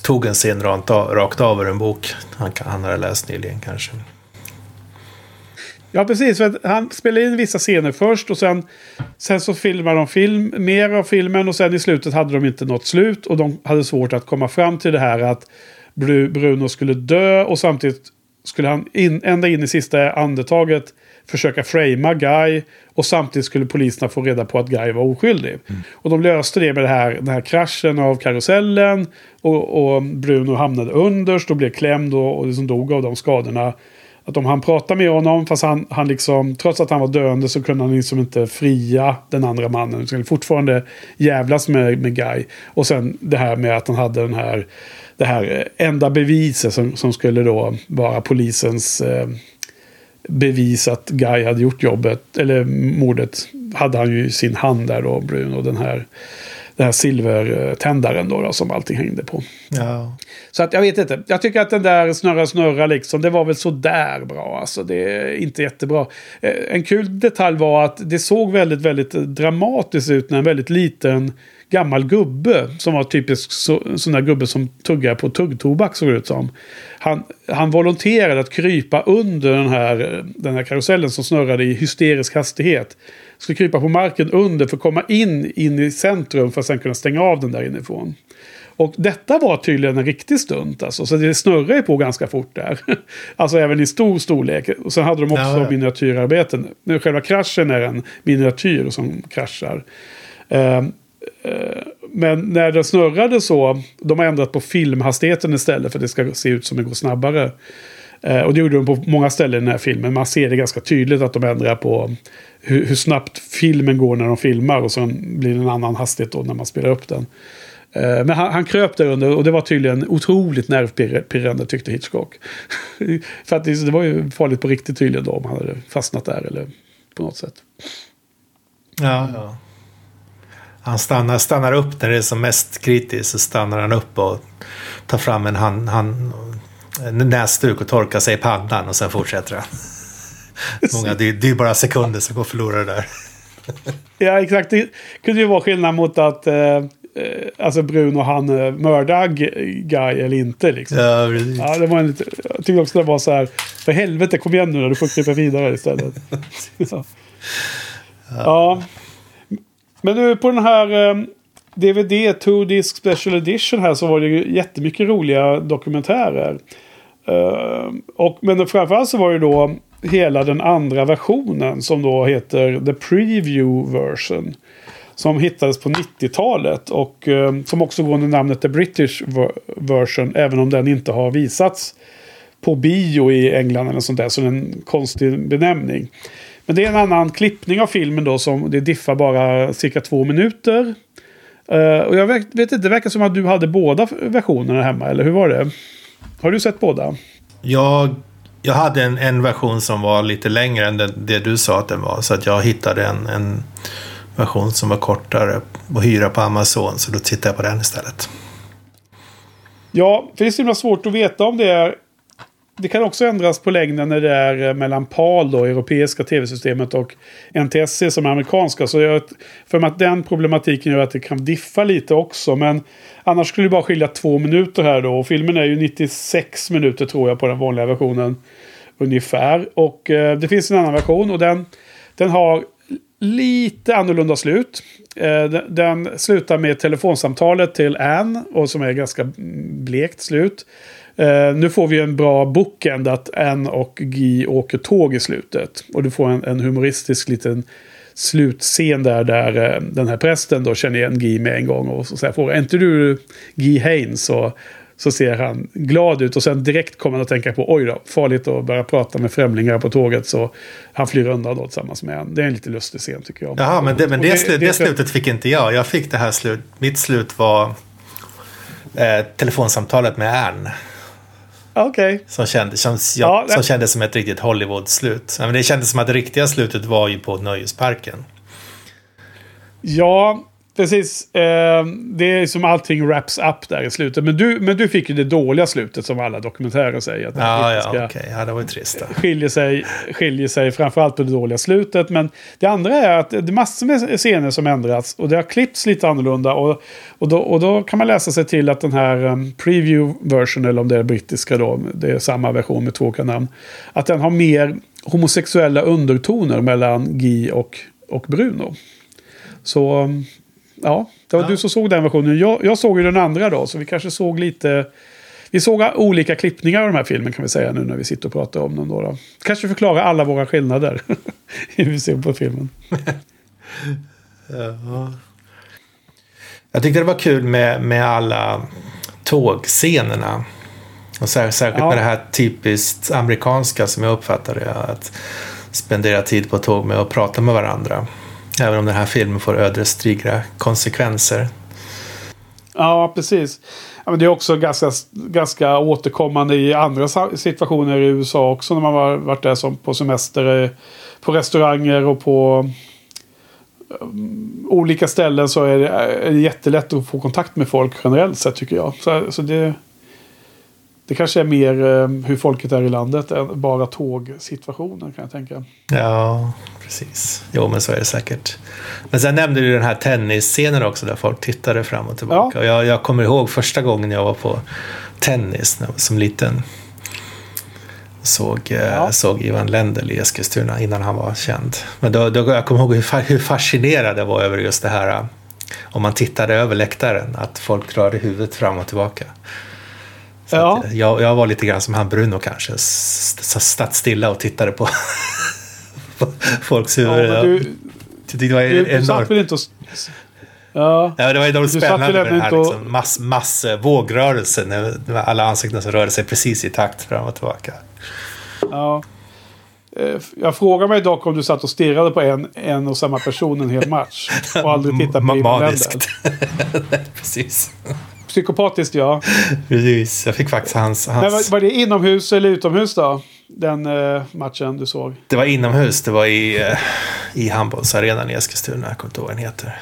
tog en scen rakt av, rakt av ur en bok han, han hade läst nyligen kanske. Ja, precis. För han spelar in vissa scener först och sen, sen så filmar de film, mer av filmen och sen i slutet hade de inte nått slut och de hade svårt att komma fram till det här att Bruno skulle dö och samtidigt skulle han in, ända in i sista andetaget försöka framea Guy och samtidigt skulle poliserna få reda på att Guy var oskyldig. Mm. Och de löste det med det här, den här kraschen av karusellen och, och Bruno hamnade underst och blev klämd och, och liksom dog av de skadorna. Att om han pratade med honom, fast han, han liksom, trots att han var döende så kunde han liksom inte fria den andra mannen. Han skulle fortfarande jävlas med, med Guy. Och sen det här med att han hade den här, det här eh, enda beviset som, som skulle då vara polisens eh, bevis att Guy hade gjort jobbet, eller mordet, hade han ju i sin hand där då, Bruno, den här den här silvertändaren då, då, som allting hängde på. Ja. Så att jag vet inte. Jag tycker att den där snurra snurra liksom, det var väl sådär bra. Alltså det är inte jättebra. Eh, en kul detalj var att det såg väldigt, väldigt dramatiskt ut när en väldigt liten gammal gubbe som var typisk så, sån där gubbe som tuggar på tuggtobak såg ut som. Han, han volonterade att krypa under den här, den här karusellen som snurrade i hysterisk hastighet. Skulle krypa på marken under för att komma in, in i centrum för att sen kunna stänga av den där inifrån. Och detta var tydligen en riktig stunt alltså. Så det snurrar ju på ganska fort där. alltså även i stor storlek. Och sen hade de också ja, ja. miniatyrarbeten. Själva kraschen är en miniatyr som kraschar. Uh, men när den snurrade så, de har ändrat på filmhastigheten istället för att det ska se ut som det går snabbare. Eh, och det gjorde de på många ställen i den här filmen. Man ser det ganska tydligt att de ändrar på hur, hur, snabbt filmen går när de filmar och sen blir det en annan hastighet då när man spelar upp den. Eh, men han, han kröp där under och det var tydligen otroligt nervpirrande tyckte Hitchcock. För att det, det, var ju farligt på riktigt tydligen då om han hade fastnat där eller på något sätt. Ja, ja. Han stannar, stannar upp när det är som mest kritiskt. Så stannar han upp och tar fram en, hand, hand, en näsduk och torkar sig i pannan och sen fortsätter han. Många dyrbara sekunder som går förlorade där. ja, exakt. Det kunde ju vara skillnad mot att eh, alltså Bruno han eh, mördar Guy eller inte. Liksom. Ja, precis. Ja, det var en, jag tyckte också det var så här. För helvete, kom igen nu när du får krypa vidare istället. ja. ja. Men nu på den här eh, DVD 2 Disc Special Edition här så var det ju jättemycket roliga dokumentärer. Uh, och, men framförallt så var det då hela den andra versionen som då heter The Preview Version. Som hittades på 90-talet och uh, som också går under namnet The British Version. Även om den inte har visats på bio i England eller sånt där. Så det är en konstig benämning. Men det är en annan klippning av filmen då som det diffar bara cirka två minuter. Uh, och jag vet, vet inte, det verkar som att du hade båda versionerna hemma, eller hur var det? Har du sett båda? Jag jag hade en, en version som var lite längre än det, det, du sa att den var. Så att jag hittade en, en version som var kortare att hyra på Amazon. Så då tittade jag på den istället. Ja, för det är så himla svårt att veta om det är... Det kan också ändras på längden när det är eh, mellan PAL, då, europeiska tv-systemet, och NTSC som är amerikanska. Så jag för mig att den problematiken gör att det kan diffa lite också. Men annars skulle det bara skilja två minuter här då. Och filmen är ju 96 minuter tror jag på den vanliga versionen. Ungefär. Och eh, det finns en annan version och den, den har lite annorlunda slut. Eh, den, den, slutar med telefonsamtalet till Anne och som är ganska mm, blekt slut. Eh, nu får vi en bra bookend att Anne och Guy åker tåg i slutet. Och du får en, en humoristisk liten slutscen där, där eh, den här prästen då känner igen Guy med en gång och så säger frågar, är inte du Guy Haynes? Och så ser han glad ut och sen direkt kommer han att tänka på oj då, farligt att börja prata med främlingar på tåget. Så han flyr undan då tillsammans med en. Det är en lite lustig scen tycker jag. Jaha, men det, men det, det, det, det slutet fick inte jag. Jag fick det här slut. Mitt slut var eh, telefonsamtalet med Anne. Okej. Okay. Som, kände, som, ja, som kändes som ett riktigt Hollywood-slut. det kändes som att det riktiga slutet var ju på Nöjesparken. Ja, Precis. Eh, det är som allting wraps up där i slutet. Men du, men du fick ju det dåliga slutet som alla dokumentärer säger. Att ja, ja, okej. Okay. Ja, det var ju trist. Då. Skiljer sig, skiljer sig framförallt på det dåliga slutet. Men det andra är att det är massor med scener som ändrats. Och det har klippts lite annorlunda. Och, och, då, och då kan man läsa sig till att den här um, preview version, eller om det är brittiska då, det är samma version med två olika namn. Att den har mer homosexuella undertoner mellan Guy och, och Bruno. Så um, ja, det var ja. du som såg den versionen. Jag, jag såg ju den andra då, så vi kanske såg lite... Vi såg olika klippningar av den här filmen kan vi säga nu när vi sitter och pratar om den. Då, Kanske förklara alla våra skillnader. hur vi ser på filmen. ja. Jag tyckte det var kul med, med alla tågscenerna. Och särskilt ja. med det här typiskt amerikanska som jag uppfattade Att spendera tid på tåg med att prata med varandra. Även om den här filmen får ödesdigra konsekvenser. Ja, precis. Ja, men det är också ganska, ganska återkommande i andra situationer i USA också. När man har varit där som på semester. Eh, på restauranger och på eh, olika ställen så är det, är det jättelätt att få kontakt med folk generellt sett tycker jag. Så, så det, det kanske är mer eh, hur folket är i landet än bara tågsituationen kan jag tänka. Ja, precis. Jo, men så är det säkert. Men sen nämnde du den här tennisscenen också där folk tittade fram och tillbaka. Ja. Och jag, jag kommer ihåg första gången jag var på tennis som liten. Såg, eh, ja. såg Ivan Lendl i Eskilstuna innan han var känd. Men då, då, jag kommer ihåg hur, hur fascinerad jag var över just det här eh, om man tittade över läktaren, att folk rörde huvudet fram och tillbaka. Ja. Jag, jag, var lite grann som han Bruno kanske. Satt stilla och tittade på, folks huvuden. Ja, du, det var du, du satt väl inte och... Ja. ja, det var enormt spännande med den här liksom, mass, mass vågrörelsen. När alla ansikten som rörde sig precis i takt fram och tillbaka. Ja. Eh, jag frågar mig dock om du satt och stirrade på en, en och samma person en hel match. Och aldrig tittade på Maniskt. Precis. Psykopatiskt ja. Precis, jag fick faktiskt hans... hans... Men var, det inomhus eller utomhus då? Den uh, matchen du såg? Det var inomhus. Det var i, uh, i handbollsarenan i Eskilstuna. Jag kommer inte ihåg vad den heter.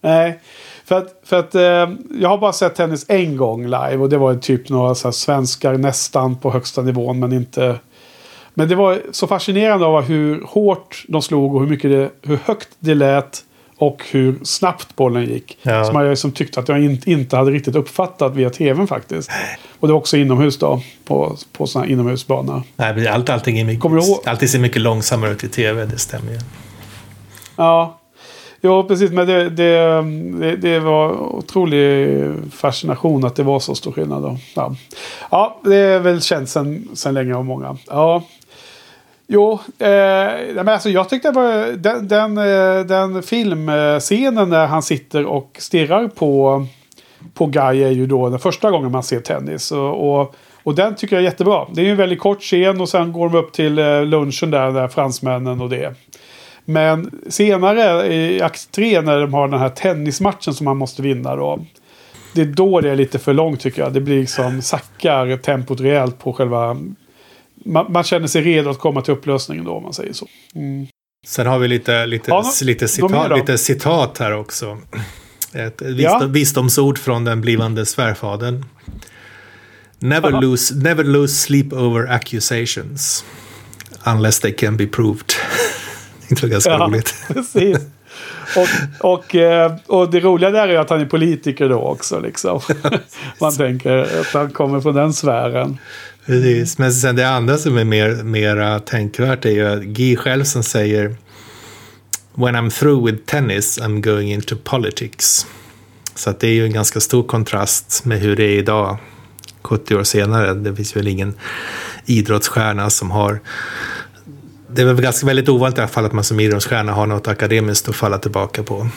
Nej. För att, för att uh, jag har bara sett tennis en gång live. Och det var typ några så här, svenskar nästan på högsta nivån. Men inte... Men det var så fascinerande av hur hårt de slog och hur, mycket det, hur högt det lät. Och hur snabbt bollen gick. Ja. Som jag liksom tyckte att jag inte hade riktigt uppfattat via tvn faktiskt. Och det var också inomhus då. På, på sån här inomhusbana. Nej, allt, allting är mycket, alltid ser mycket långsammare ut i tv. Det stämmer ju. Ja. Jo, precis. Men det, det, det, det, var otrolig fascination att det var så stor skillnad. Då. Ja. ja, det är väl känt sedan länge av många. Ja, Jo, eh, men alltså jag tyckte det var den, den, eh, den filmscenen när han sitter och stirrar på, på Guy är ju då den första gången man ser tennis. Och, och, och den tycker jag är jättebra. Det är en väldigt kort scen och sen går de upp till eh, lunchen där, där fransmännen och det. Men senare i akt 3 när de har den här tennismatchen som man måste vinna då. Det är då det är lite för långt tycker jag. Det blir liksom sackar tempot rejält på själva man, man, känner sig redo att komma till upplösningen då om man säger så. Mm. Sen har vi lite, lite, ja, lite, citat, lite citat här också. Ett visdom, ja. visdomsord från den blivande svärfadern. Never lose, never lose sleep over accusations. Unless they can be proved. det var ganska ja, roligt. precis. Och, och, eh, och det roliga där är att han är politiker då också. Liksom. Man tänker att han kommer från den sfären. Precis, men sen det andra som är mer, mera tänkvärt är ju att Guy själv som säger When I'm through with tennis I'm going into politics. Så att det är ju en ganska stor kontrast med hur det är idag, 70 år senare. Det finns väl ingen idrottsstjärna som har det är väl ganska väldigt ovanligt i alla fall att man som idrottsstjärna har något akademiskt att falla tillbaka på.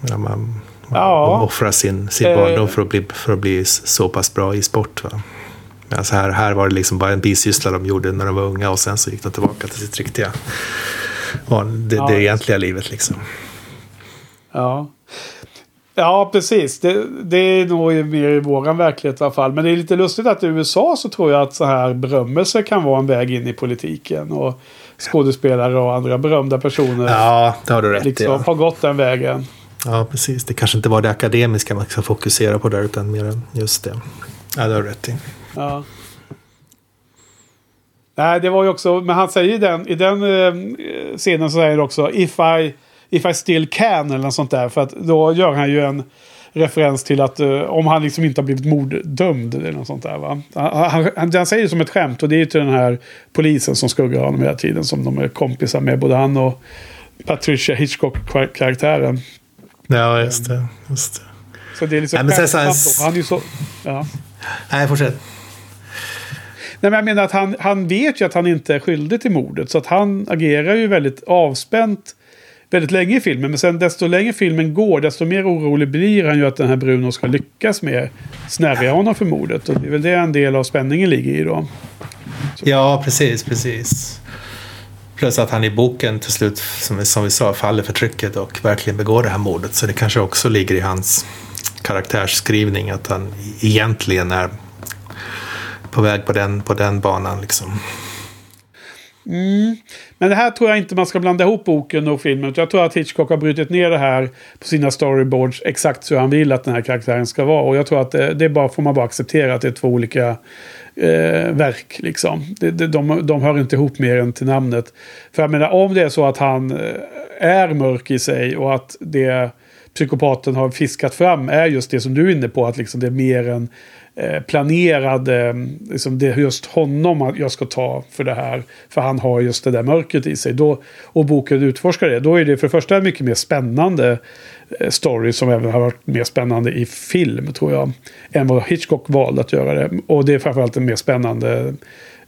Man, man ja. offrar sin, sin barndom eh. för att, bli, för att bli så pass bra i sport. Va? Alltså här, här var det liksom bara en bisyssla de gjorde när de var unga och sen så gick de tillbaka till sitt riktiga, det, ja. det egentliga livet liksom. Ja. Ja, precis. Det, det är nog mer i våran verklighet i alla fall. Men det är lite lustigt att i USA så tror jag att så här berömmelse kan vara en väg in i politiken. Och skådespelare och andra berömda personer. Ja, det har du rätt liksom, ja. har gått den vägen. Ja, precis. Det kanske inte var det akademiska man ska fokusera på där, utan mer just det. Ja, det har rätt i. Ja. Nej, det var ju också, men han säger i den, i den eh, scenen så säger han också If I, if I still can eller något sånt där. För att då gör han ju en referens till att uh, om han liksom inte har blivit morddömd eller något sånt där. Va? Han, han, han säger det som ett skämt och det är ju till den här polisen som skuggar honom hela tiden. Som de är kompisar med, både han och Patricia Hitchcock-karaktären. Ja, just det. Just det. Så det är liksom Nej, men sen- då. Han är ju så... Ja. Nej, fortsätt. Nej, men jag menar att han, han vet ju att han inte är skyldig till mordet. Så att han agerar ju väldigt avspänt väldigt länge i filmen. Men sen desto längre filmen går, desto mer orolig blir han ju att den här Bruno ska lyckas med snärja honom för mordet. Och det är väl det en del av spänningen ligger i då. Ja, precis, precis. Plus att han i boken till slut, som vi, som vi sa, faller för trycket och verkligen begår det här mordet. Så det kanske också ligger i hans karaktärsskrivning att han egentligen är på väg på den, på den banan. Liksom. Mm. Men det här tror jag inte man ska blanda ihop boken och filmen. Jag tror att Hitchcock har brutit ner det här på sina storyboards exakt hur han vill att den här karaktären ska vara. Och jag tror att det, det bara, får man bara acceptera att det är två olika eh, verk. Liksom. Det, det, de, de hör inte ihop mer än till namnet. För jag menar, om det är så att han eh, är mörk i sig och att det psykopaten har fiskat fram är just det som du är inne på. Att liksom det är mer en Eh, planerade, mm, liksom det är just honom jag ska ta för det här. För han har just det där mörkret i sig. Då, och boken utforskar det. Då är det för det första en mycket mer spännande eh, story som även har varit mer spännande i film tror jag. Än vad Hitchcock valde att göra det. Och det är framförallt en mer spännande,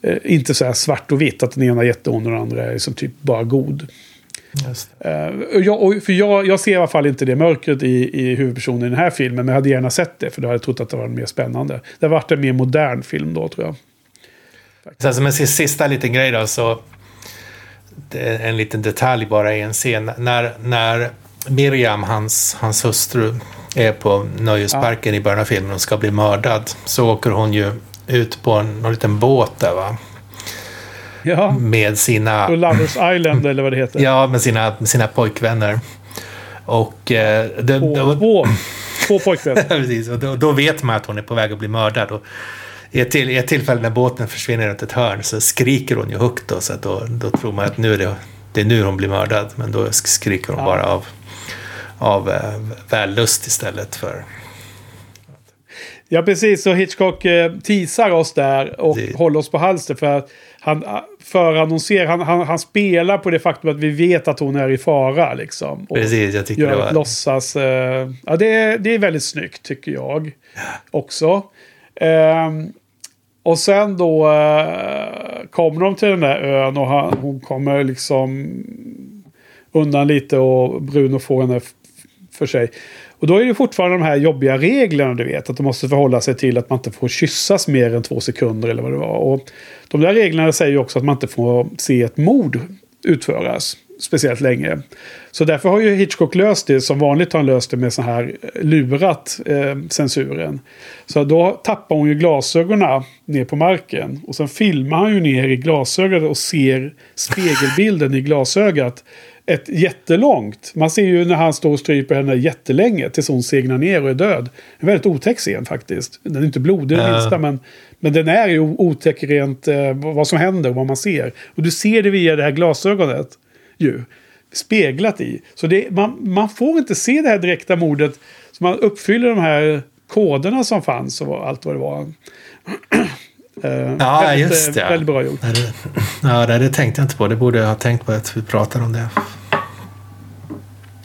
eh, inte så här svart och vitt att den ena är jätteond och den andra är som typ bara god. Och jag, och för jag, jag ser i alla fall inte det mörkret i, i huvudpersonen i den här filmen. Men jag hade gärna sett det. För då hade jag trott att det var mer spännande. Det har varit en mer modern film då tror jag. Sen som en sis- sista liten grej då, så en liten detalj bara i en scen. När, när Miriam, hans, hans hustru, är på nöjesparken i början av filmen och ska bli mördad så åker hon ju ut på en, någon liten båt där va. Ja, Med sina... och Lovers Island eller vad det heter. Ja, med sina, med sina pojkvänner. Och, eh, det, Två, då, två, två pojkvänner. precis, och då, då vet man att hon är på väg att bli mördad. Och i, ett till, I ett tillfälle när båten försvinner runt ett hörn så skriker hon ju högt. Då, så att då, då tror man att nu är det, det är nu hon blir mördad. Men då skriker hon Ja. bara av, av eh, vällust istället för... Ja, precis. Så Hitchcock eh, teasar oss där och Det- håller oss på halster. För att han ah, förannonserar, han, han, han spelar på det faktum att vi vet att hon är i fara. Liksom. Och Precis, jag tycker det gör var... ett låtsas... Eh, ja, det är, det är väldigt snyggt tycker jag. Också. Ehm, och sen då eh, kommer de till den där ön och han, hon kommer liksom undan lite och Bruno får henne för sig. Och då är det fortfarande de här jobbiga reglerna du vet. Att de måste förhålla sig till att man inte får kyssas mer än två sekunder eller vad det var. Och de där reglerna säger ju också att man inte får se ett mord utföras speciellt länge. Så därför har ju Hitchcock löst det som vanligt har han löst det med så här eh, lurat eh, censuren. Så då tappar hon ju glasögonen ner på marken. Och sen filmar han ju ner i glasögat och ser spegelbilden i glasögat. Ett jättelångt. Man ser ju när han står och stryper henne jättelänge tills hon segnar ner och är död. En väldigt otäck scen faktiskt. Den är inte blodig Ja. minsta men, men den är ju otäck rent eh, vad som händer och vad man ser. Och du ser det via det här glasögonet ju. Speglat i. Så det, man, man får inte se det här direkta mordet. Så man uppfyller de här koderna som fanns och allt vad det var. Eh, Ja, väldigt, just det. Väldigt bra gjort. Nej, det, ja, det, det tänkte jag inte på. Det borde jag ha tänkt på att vi pratar om det.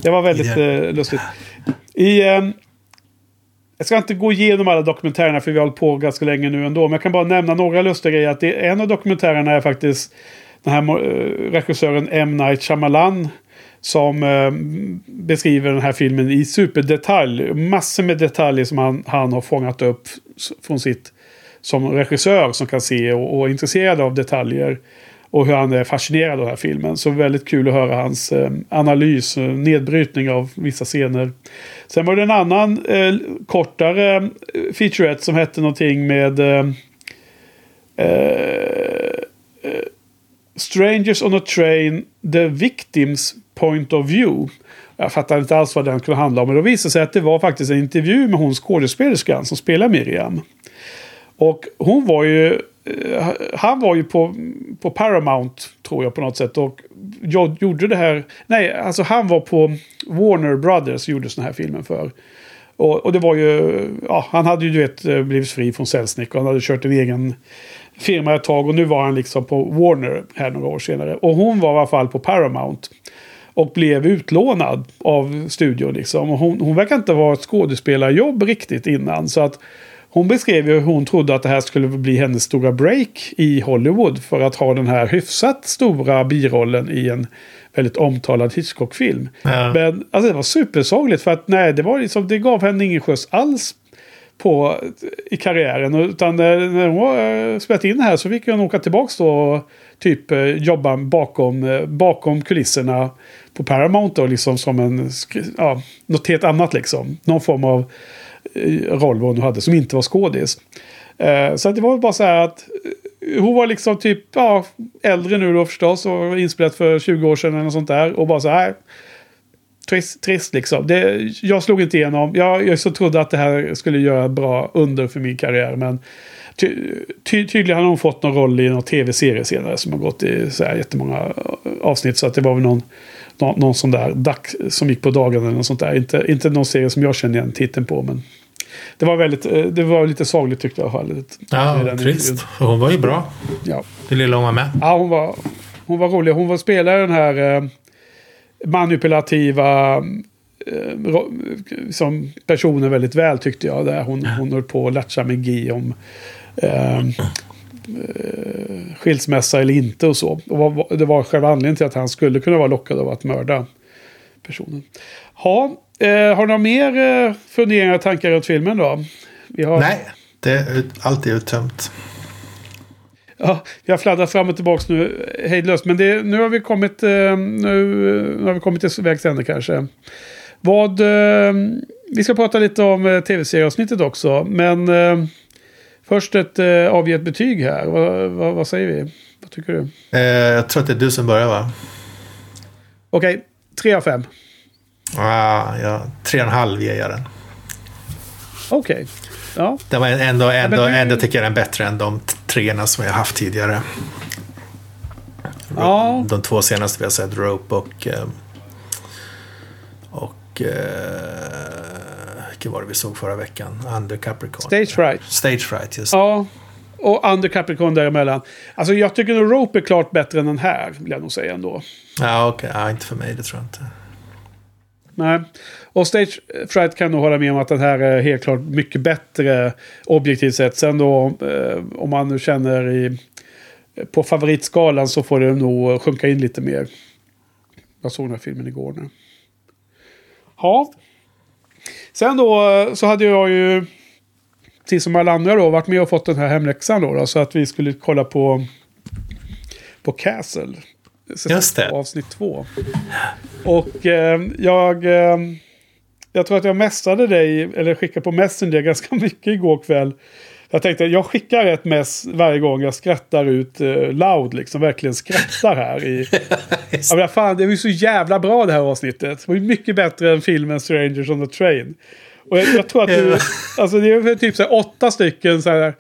Det var väldigt eh, lustigt. I, ehm, jag ska inte gå igenom alla dokumentärerna för vi har hållit på ganska länge nu ändå. Men jag kan bara nämna några lustiga grejer. Att det, en av dokumentärerna är faktiskt den här eh, regissören M. Night Shyamalan. Som eh, beskriver den här filmen i superdetalj. Massor med detaljer som han, han har fångat upp från sitt som regissör som kan se och, och är intresserad av detaljer. Och hur han är fascinerad av den här filmen. Så väldigt kul att höra hans eh, analys, nedbrytning av vissa scener. Sen var det en annan eh, kortare eh, featurette som hette någonting med... Eh, eh, eh, Strangers on a Train, The Victims Point of View. Jag fattar inte alls vad den kunde handla om. Men då visade det sig att det var faktiskt en intervju med hon skådespelerskan som spelar Miriam. Och hon var ju... Eh, han var ju på, på Paramount, tror jag på något sätt. Och jag gjorde det här... Nej, alltså han var på Warner Brothers och gjorde såna här filmer för. Och, och det var ju... Ja, han hade ju du vet eh, blivit fri från Selznick och han hade kört en egen firma ett tag. Och nu var han liksom på Warner här några år senare. Och hon var i alla fall på Paramount. Och blev utlånad av studion liksom. Och hon, hon verkar inte ha ett skådespelarjobb riktigt innan. Så att hon beskrev ju hur hon trodde att det här skulle bli hennes stora break i Hollywood. För att ha den här hyfsat stora birollen i en väldigt omtalad Hitchcock-film. Ja. Men alltså, det var supersagligt för att nej, det, var liksom, det gav henne ingen skjuts alls på, i karriären. Utan när, hon har spelat in det här så fick hon åka tillbaka då och typ eh, jobba bakom, eh, bakom kulisserna på Paramount då, liksom som en, ja, något helt annat liksom. Någon form av eh, Eh, roll vad hon hade som inte var skådis. Eh, så att det var bara så här att eh, hon var liksom typ ja, äldre nu då förstås och inspelat för 20 år sedan eller något sånt där. Och bara så här. Trist, trist liksom. Det, jag slog inte igenom. Jag, jag så trodde att det här skulle göra bra under för min karriär. Men ty, ty, tydligen har hon fått någon roll i någon tv-serie senare som har gått i så här jättemånga eh, avsnitt. Så att det var väl någon, någon, någon sån där dack som gick på dagen eller något sånt där. Inte, inte någon serie som jag känner igen titeln på. Men det var, väldigt, eh, det var lite sagligt tyckte jag. Ja, trist. Och Hon var ju bra. Ja. Det lilla hon var med. Ja, hon var, hon var rolig. Hon var spelare den här eh, manipulativa eh, som personen väldigt väl tyckte jag. Där hon, hon höll på att latcha med Guy om eh, eh, skilsmässa eller inte och så. Och det var själva anledningen till att han skulle kunna vara lockad av att mörda personen. Ha, eh, har du några mer eh, funderingar och tankar runt filmen då? Har, Nej, det är ut- allt är uttömt. Ja, vi har fladdrat fram och tillbaka nu hejdlöst. Men det, nu har vi kommit, eh, nu, nu har vi kommit till vägs ände kanske. Vad, eh, vi ska prata lite om eh, tv-serieavsnittet också. Men eh, först ett eh, avge ett betyg här. Vad, vad, vad säger vi? Vad tycker du? Eh, jag tror att det är du som börjar va? Okej, tre av fem. Ah, ja, tre och en halv ger jag den. Okej. Ja, Det var ändå, ändå, men du- ändå tycker jag den bättre än de treorna som jag haft tidigare. Ja. De två senaste vi har sett, Rope och... eh, Och... Uh, vilken var det vi såg förra veckan? Under Capricorn. Stage fright. Stage Fright, just Ja, och Under Capricorn däremellan. Alltså jag tycker nog Rope är klart bättre än den här, vill jag nog säga ändå. Ja, okej. Ja, inte för mig, det tror jag inte. Nej. Och Stage Fright kan nog hålla med om att den här är helt klart mycket bättre objektivt sett. Sen då eh, om man nu känner i, på favoritskalan så får det nog sjunka in lite mer. Jag såg den här filmen igår nu. Ja. Sen då eh, så hade jag ju, precis som alla andra då, varit med och fått den här hemläxan då. då så att vi skulle kolla på, på Castle. Just det. Avsnitt två. Och eh, jag... Eh, jag tror att jag mässade dig, eller skickade på Messenger ganska mycket igår kväll. Jag tänkte jag skickar ett mess varje gång jag skrattar ut eh, loud, liksom verkligen skrattar här. I, ja, men fan, det är ju så jävla bra det här avsnittet. Det var ju mycket bättre än filmen Strangers on the Train. Och jag, jag tror att du, alltså det är typ så här åtta stycken så här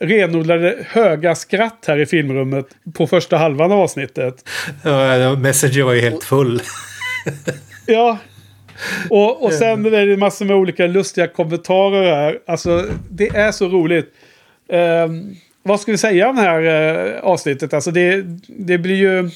renodlade höga skratt här i filmrummet på första halvan av avsnittet. Ja, Messenger var ju helt full. Ja. Och, och sen är det massor med olika lustiga kommentarer här. Alltså, det är så roligt. Ehm, vad ska vi säga om det här eh, avsnittet? Alltså, det, det blir ju...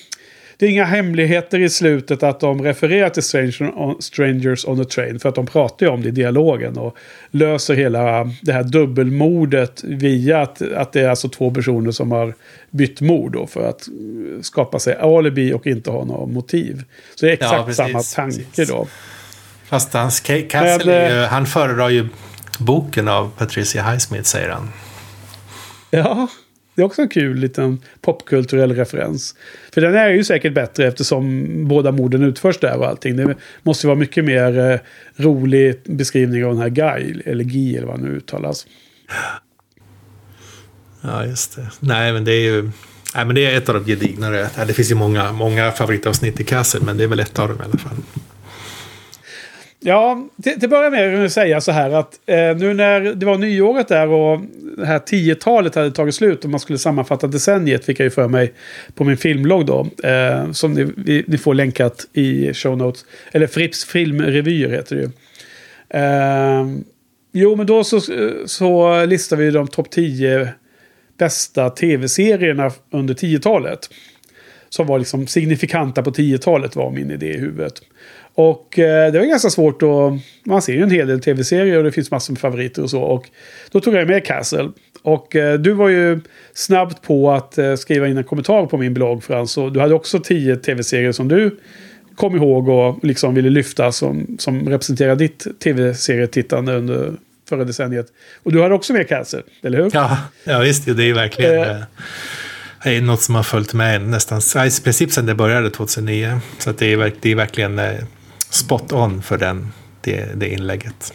Det är inga hemligheter i slutet att de refererar till Stranger on, Strangers on the Train. För att de pratar ju om det i dialogen. Och löser hela det här dubbelmordet via att, att det är alltså två personer som har bytt mord. Då för att eh, skapa sig alibi och inte ha något motiv. Så det är exakt precis, samma tanke precis. då. Fast hans Ca- Castle, Men, är ju, han föredrar ju boken av Patricia Highsmith, säger han. Ja, det är också en kul liten popkulturell referens. För den är ju säkert bättre eftersom båda morden utförs där och allting. Det måste ju vara mycket mer eh, rolig beskrivning av den här Guy, eller Guy eller vad han nu uttalas. Ja, just det. Nej, men det är ju... Nej, men det är ett av de gedignare. Det finns ju många, många favoritavsnitt i Castle, men det är väl ett av dem i alla fall. Ja, till, till börja med vill jag säga så här att eh, nu när det var nyåret där och det här tiotalet hade tagit slut och man skulle sammanfatta decenniet fick jag ju för mig på min filmlogg då. Eh, som ni, vi, ni, får länkat i show notes. Eller Fripps filmrevyer heter det ju. Eh, jo, men då så, så listar vi de topp 10 bästa tv-serierna under 10-talet. Som var liksom signifikanta på 10-talet var min idé i huvudet. Och eh, det var ganska svårt att... Man ser ju en hel del tv-serier och det finns massor med favoriter och så. Och då tog jag med Castle. Och eh, du var ju snabbt på att eh, skriva in en kommentar på min blogg Frans. Och du hade också tio tv-serier som du kom ihåg och liksom ville lyfta som, som representerar ditt tv-serietittande under förra decenniet. Och du hade också med Castle, eller hur? Ja, ja visst. Det är ju verkligen... Eh, är något som har följt med nästan i princip sedan det började 2009. Så det, är, det är verkligen spot on för den, det, det inlägget.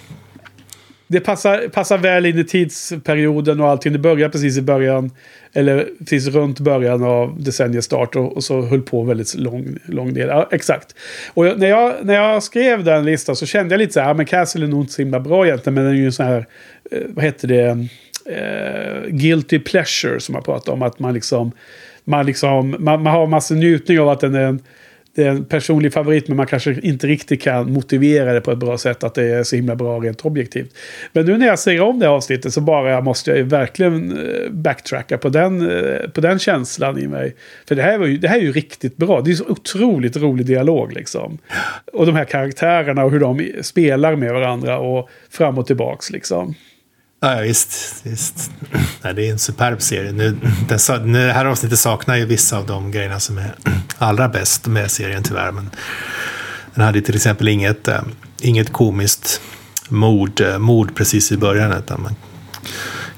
Det passar, passar väl in i tidsperioden och allting. Det börjar precis i början. Eller precis runt början av decenniets start. Och, och så höll på väldigt lång, lång del. Ja, exakt. Och jag, när, jag, när jag skrev den listan så kände jag lite så här. Men Castle är nog inte så himla bra egentligen. Men den är ju en sån här. Eh, vad heter det? uh, guilty pleasure som man pratar om. Att man liksom. Man, liksom, man, man har massa njutning av att den är en det är en personlig favorit men man kanske inte riktigt kan motivera det på ett bra sätt att det är så himla bra rent objektivt. Men nu när jag ser om det här avsnittet så bara måste jag verkligen eh, backtracka på den, eh, på den känslan i mig. För det här, var ju, det här är ju riktigt bra. Det är så otroligt rolig dialog liksom. Och de här karaktärerna och hur de spelar med varandra och fram och tillbaks liksom. Ja, visst. visst. Nej, det är en superb serie. Nu, den, det här avsnittet saknar ju vissa av de grejerna som är allra bäst med serien tyvärr. Men den hade till exempel inget, äh, inget komiskt mord, äh, mord precis i början. Utan man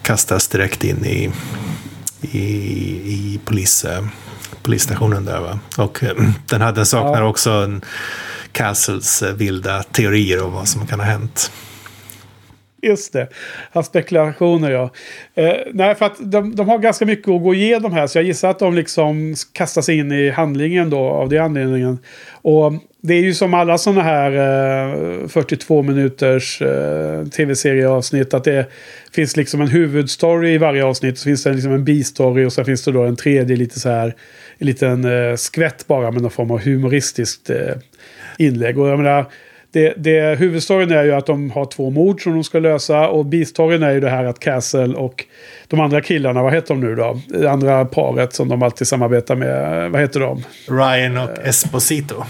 kastas direkt in i, i, i polis, äh, polisstationen där. Va? Och den, hade, den saknar ja. också en Castles vilda teorier om vad som kan ha hänt. Just det. Hans spekulationer ja. Eh, nej, för att de, de, har ganska mycket att gå igenom här. Så jag gissar att de liksom kastar sig in i handlingen då av den anledningen. Och det är ju som alla sådana här eh, 42 minuters eh, tv-serieavsnitt. Att det finns liksom en huvudstory i varje avsnitt. Så finns det liksom en bistory och så finns det då en tredje lite så här. En liten eh, skvätt bara med någon form av humoristiskt eh, inlägg. Och jag menar det, det, huvudstoryn är ju att de har två mord som de ska lösa. Och bistoryn är ju det här att Castle och de andra killarna, vad heter de nu då? Det andra paret som de alltid samarbetar med, vad heter de? Ryan och Esposito.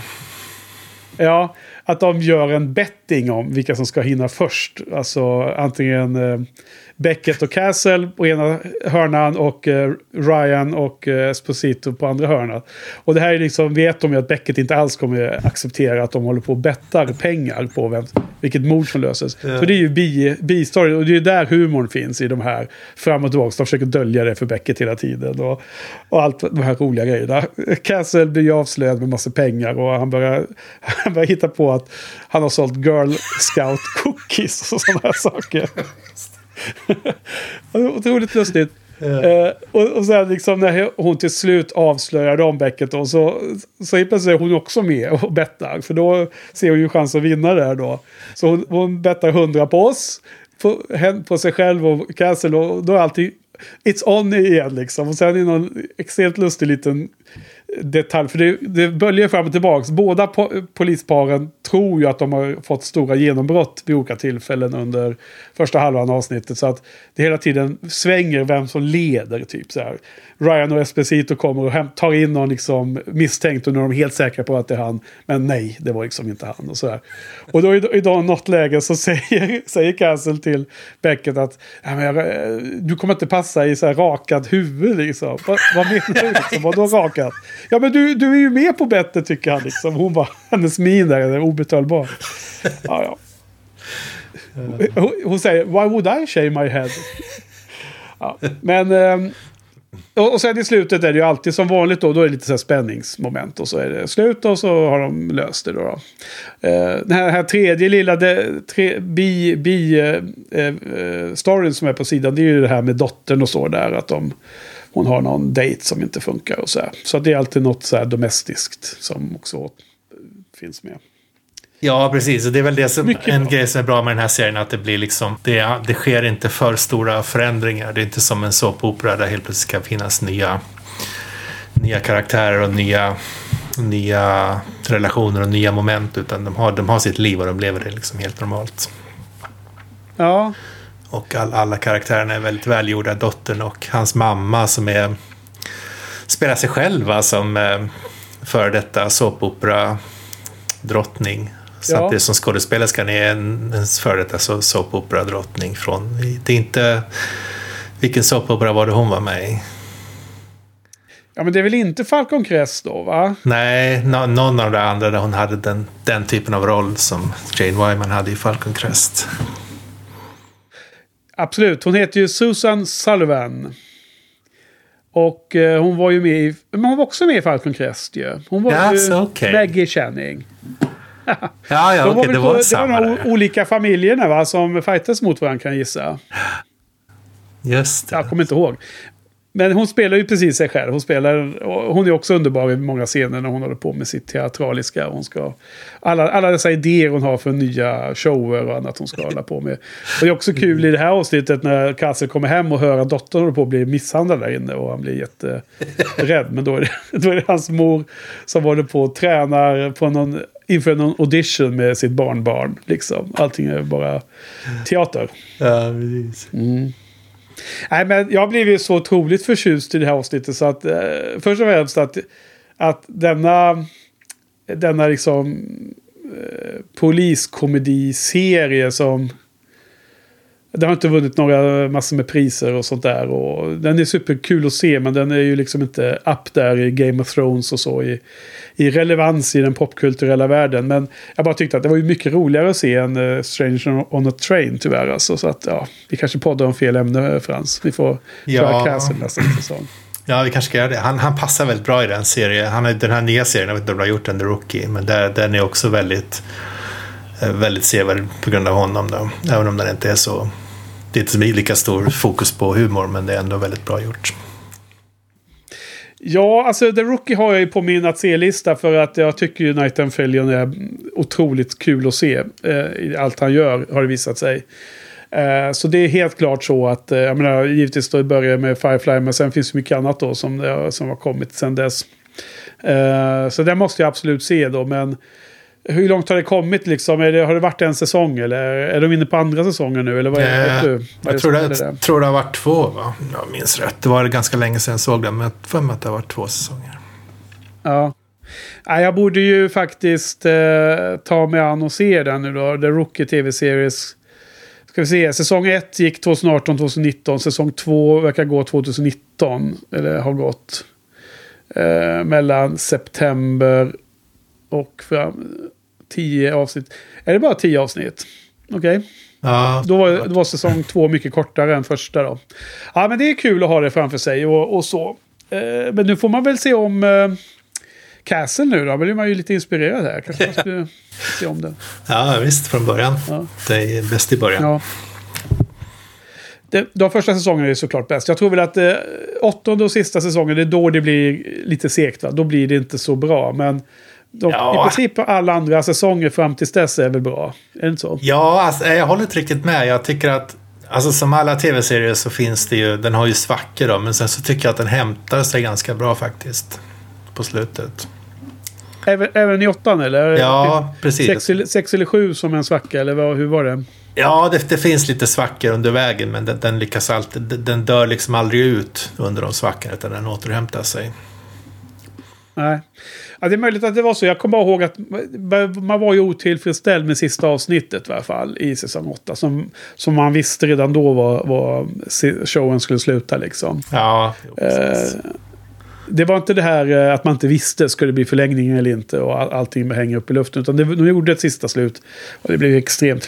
Ja, att de gör en betting om vilka som ska hinna först. Alltså antingen eh, Beckett och Castle på ena hörnan och eh, Ryan och eh, Esposito på andra hörnan. Och det här är liksom, vet de ju att Beckett inte alls kommer acceptera att de håller på och bettar pengar på vem, vilket mord som löses. Ja. Så det är ju bi-story bi och det är där humorn finns i de här fram och tillbaka. De försöker dölja det för Beckett hela tiden och, och allt de här roliga grejerna. Castle blir ju avslöjad med massa pengar och han börjar, han börjar hitta på att han har sålt Girl Scout cookies och sådana här saker. Otroligt lustigt. Ja. Eh, och, och sen liksom när hon till slut avslöjar Rambecket då så, så helt plötsligt är hon också med och bettar. För då ser hon ju chans att vinna där då. Så hon, hon bettar 100 på oss. På, på sig själv och Castle och då är alltid It's on igen liksom. Och sen är det någon extremt lustig liten detalj. För det, det böljar fram och tillbaka. Båda po polisparen tror ju att de har fått stora genombrott vid olika tillfällen under första halvan av avsnittet. Så att det hela tiden svänger vem som leder. typ så här. Ryan och Esposito kommer och tar in någon liksom misstänkt och nu är de helt säkra på att det är han. Men nej, det var liksom inte han. Och, så här. och då i, i något läge så säger, säger Castle till Beckett att eh, du kommer inte passa i så här rakat huvud. Liksom. Vad, vad menar du? Liksom? Vadå rakat? Ja men du, du är ju med på bettet tycker han liksom. Hon bara, hennes min där är obetalbar. Ja, ja. Hon, hon säger, why would I shave my head? Ja, men... Um, och sen i slutet är det ju alltid som vanligt då. Då är det lite så här spänningsmoment. Och så är det slut och så har de löst det då. då. Eh, den här, här, tredje lilla det, tre, bi-storyn eh, eh, som är på sidan. Det är ju det här med dottern och så där. Att de hon har någon dejt som inte funkar och så här. Så det är alltid något så här domestiskt som också finns med. Ja, precis. Och det är väl det som, en grej som är bra med den här serien. Att det blir liksom, det, det sker inte för stora förändringar. Det är inte som en såpopera där helt plötsligt ska finnas nya, nya karaktärer och nya, nya relationer och nya moment. Utan de har, de har sitt liv och de lever det liksom helt normalt. Ja. Och all, alla karaktärerna är väldigt välgjorda. Dottern och hans mamma som är spelar sig själva som eh, före detta såpopera drottning. Så ja. att det som skådespelerskan är en, en före detta såpopera-drottning från... Det är inte... Vilken såpopera var det hon var med i? Ja, men det är väl inte Falcon Crest då, va? Nej, no, någon av de andra där hon hade den, den typen av roll som Jane Wyman hade i Falcon Crest. Absolut, hon heter ju Susan Sullivan. Och eh, hon var ju med i... Men hon var också med i Falcon Crest ju. Hon var yes, ju okay. Maggie Channing. ja, ja, okej, okay, det var på, samma Det var nog olika familjerna va, som fightas mot varandra kan jag gissa. Just det. Jag kommer inte ihåg. Men hon spelar ju precis sig själv. Hon, spelar, hon är också underbar i många scener när hon håller på med sitt teatraliska. Hon ska, alla, alla dessa idéer hon har för nya shower och annat hon ska hålla på med. Och det är också kul i det här avsnittet när Kassel kommer hem och hör att dottern håller på att bli misshandlad där inne. Och han blir jätterädd. Men då är, det, då är det hans mor som håller på och tränar på någon, inför någon audition med sitt barnbarn. Liksom. Allting är bara teater. Ja, precis. Mm. Nej, men jag blev ju så otroligt förtjust i det här avsnittet så att eh, först och främst att, att denna, denna liksom eh, poliskomediserie som det har inte vunnit några massor med priser och sånt där. Och den är superkul att se men den är ju liksom inte up där i Game of Thrones och så. I, i relevans i den popkulturella världen. Men jag bara tyckte att det var ju mycket roligare att se än uh, Stranger on a Train tyvärr. Alltså, så att ja, vi kanske poddar om fel ämne Frans. Vi får ja. köra Castle nästa säsong. Ja, vi kanske ska göra det. Han, han passar väldigt bra i den serien. Han har den här nya serien, jag vet inte om du har gjort den, The Rookie. Men där, den är också väldigt, eh, väldigt sevärd på grund av honom. Då. Även om den inte är så... Det är inte lika stor fokus på humor, men det är ändå väldigt bra gjort. Ja, alltså The Rookie har jag ju på min att se-lista för att jag tycker ju Night and Fillion är otroligt kul att se. Eh, allt han gör har det visat sig. Eh, så det är helt klart så att, eh, jag menar, givetvis då börjar med Firefly, men sen finns det mycket annat då som, eh, som har kommit sen dess. Eh, så det måste jag absolut se då, men hur långt har det kommit liksom? Det, har det varit en säsong eller är de inne på andra säsongen nu? Eller vad är, äh, du? Vad jag tror det, det tror det har varit två va? Jag minns rätt. Det var ganska länge sedan jag såg det. Men jag för mig att det har varit två säsonger. Ja. ja jag borde ju faktiskt eh, ta mig an och se den nu då. The Rookie TV-series. Ska vi se. Säsong 1 gick 2018-2019. Säsong 2 verkar gå 2019. Eller har gått. Eh, mellan september och fram, tio avsnitt. Är det bara tio avsnitt? Okej. Okay. Ja. Då var, då var säsong två mycket kortare än första då. Ja, men det är kul att ha det framför sig och, och så. Eh, men nu får man väl se om eh, Castle nu då. blir man ju lite inspirerad här. Kanske man skulle se om det. Ja, visst. Från början. Ja. Det är bäst i början. Ja. Det, de första säsongerna är såklart bäst. Jag tror väl att eh, åttonde och sista säsongen, det är då det blir lite segt. Va? Då blir det inte så bra. Men de, ja. I princip alla andra säsonger fram till dess är väl bra? Är det inte så? Ja, alltså, jag håller inte riktigt med. Jag tycker att Alltså som alla tv-serier så finns det ju, den har ju svackor då, men sen så tycker jag att den hämtar sig ganska bra faktiskt. På slutet. Även, även i åttan eller? Ja, precis. Sex, sex eller sju som en svacka, eller vad, hur var det? Ja, det, det, finns lite svackor under vägen, men den, den lyckas alltid, den dör liksom aldrig ut under de svackorna, utan den återhämtar sig. Nej. Ja, det är möjligt att det var så. Jag kommer bara ihåg att man var ju otillfredsställd med sista avsnittet i alla fall i säsong 8. Som, som man visste redan då var, var showen skulle sluta liksom. Ja, jo, eh, det var inte det här eh, att man inte visste, ska det bli förlängning eller inte och all, allting hänger upp i luften. Utan det, de gjorde ett sista slut och det blev extremt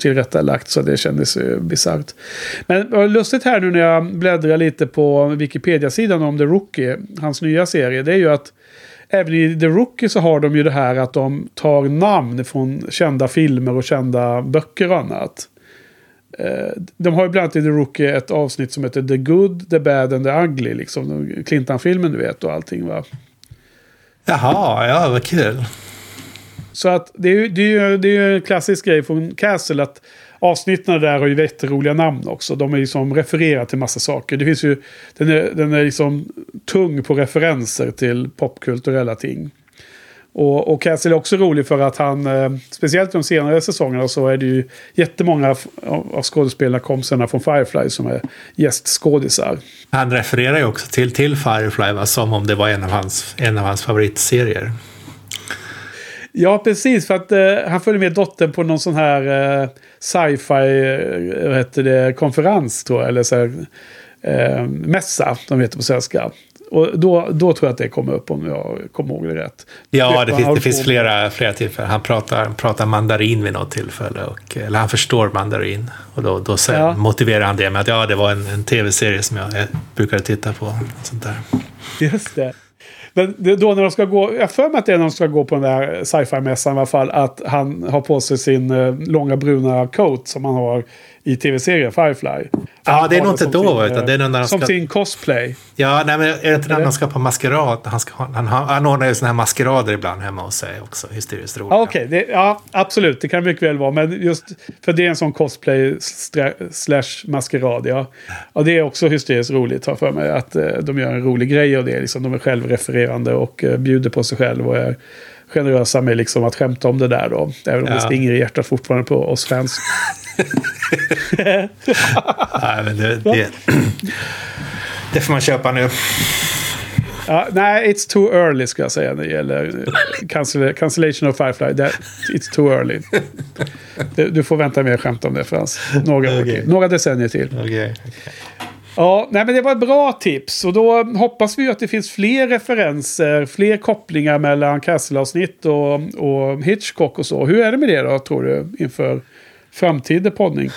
tillrättalagt så det kändes bisarrt. Men lustigt här nu när jag bläddrar lite på Wikipedia-sidan om The Rookie, hans nya serie, det är ju att även i The Rookie så har de ju det här att de tar namn från kända filmer och kända böcker och annat. Eh, de har ju bland annat i The Rookie ett avsnitt som heter The Good, The Bad and The Ugly. Liksom Clintan-filmen du vet och allting va. Jaha, ja vad kul. Så att det är ju det är, det är en klassisk grej från Castle att avsnitten där har ju jätteroliga namn också. De är liksom refererar till massa saker. Det finns ju, den är, den är liksom tung på referenser till popkulturella ting. Och, och Castle är också rolig för att han, eh, speciellt de senare säsongerna så är det ju jättemånga av, av skådespelarna kompisarna från Firefly som är gästskådisar. Han refererar ju också till, till Firefly va? som om det var en av hans, en av hans favoritserier. Ja, precis. För att eh, han följde med dottern på någon sån här eh, sci-fi eh, konferens, tror jag. Eller så här, eh, mässa, de heter på svenska. Och då, då tror jag att det kommer upp om jag kommer ihåg det rätt. Ja, det, finns, det finns flera, flera tillfällen. Han pratar, pratar mandarin vid något tillfälle. Och, eller han förstår mandarin. Och då, då sen ja. motiverar han det med att ja, det var en, en tv-serie som jag, jag brukade titta på. Sånt där. Just det. Men då när de ska gå, jag för mig att det är när de ska gå på den där sci-fi-mässan i alla fall, att han har på sig sin eh, långa bruna coat som han har i tv-serien Firefly. Ja, det är nog inte då. Sin, utan det är när han som ska... sin cosplay. Ja, nej, men är det inte när han ska på maskerad? Han, ska, han, han, ordnar ju sådana här maskerader ibland hemma hos sig också. Hysteriskt roligt. Ja. Okay. Ja, absolut. Det kan mycket väl vara. Men just för det är en sån cosplay slash maskerad. Ja. ja, det är också hysteriskt roligt, har för mig. Att uh, de gör en rolig grej av det. Liksom, de är självrefererande och uh, bjuder på sig själv. Och är generösa med liksom att skämta om det där då. Även om ja. det stinger i hjärtat fortfarande på oss fans. nej, men det, det, det, får man köpa nu. Ja, nej, it's too early ska jag säga när det gäller cancel, cancellation of Firefly. That, it's too early. Du, du får vänta med att skämta om det Frans. Några, okay. några decennier till. Okay, okay. Ja, nej, men det var ett bra tips. Och då hoppas vi att det finns fler referenser, fler kopplingar mellan Castle-avsnitt och, och Hitchcock och så. Hur är det med det då, tror du, inför framtida poddning?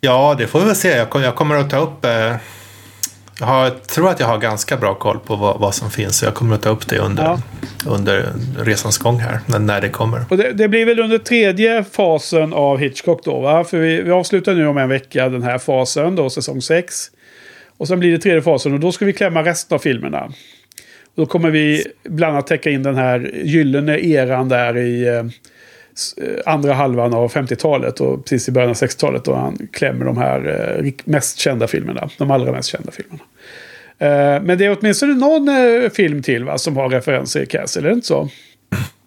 Ja, det får vi väl se. Jag, kommer att ta upp... Eh, jag tror att jag har ganska bra koll på vad, vad som finns. Så jag kommer att ta upp det under, ja. under resans gång här, när det kommer. Och det, det, blir väl under tredje fasen av Hitchcock då, va? För vi, vi avslutar nu om en vecka den här fasen, då säsong 6. Och sen blir det tredje fasen och då ska vi klämma resten av filmerna. Och då kommer vi bland annat täcka in den här gyllene eran där i eh, andra halvan av 50-talet och precis i början av 60-talet då han klämmer de här eh, mest kända filmerna. De allra mest kända filmerna. Eh, men det är åtminstone någon eh, film till va, som har referenser i Castle, är det inte så?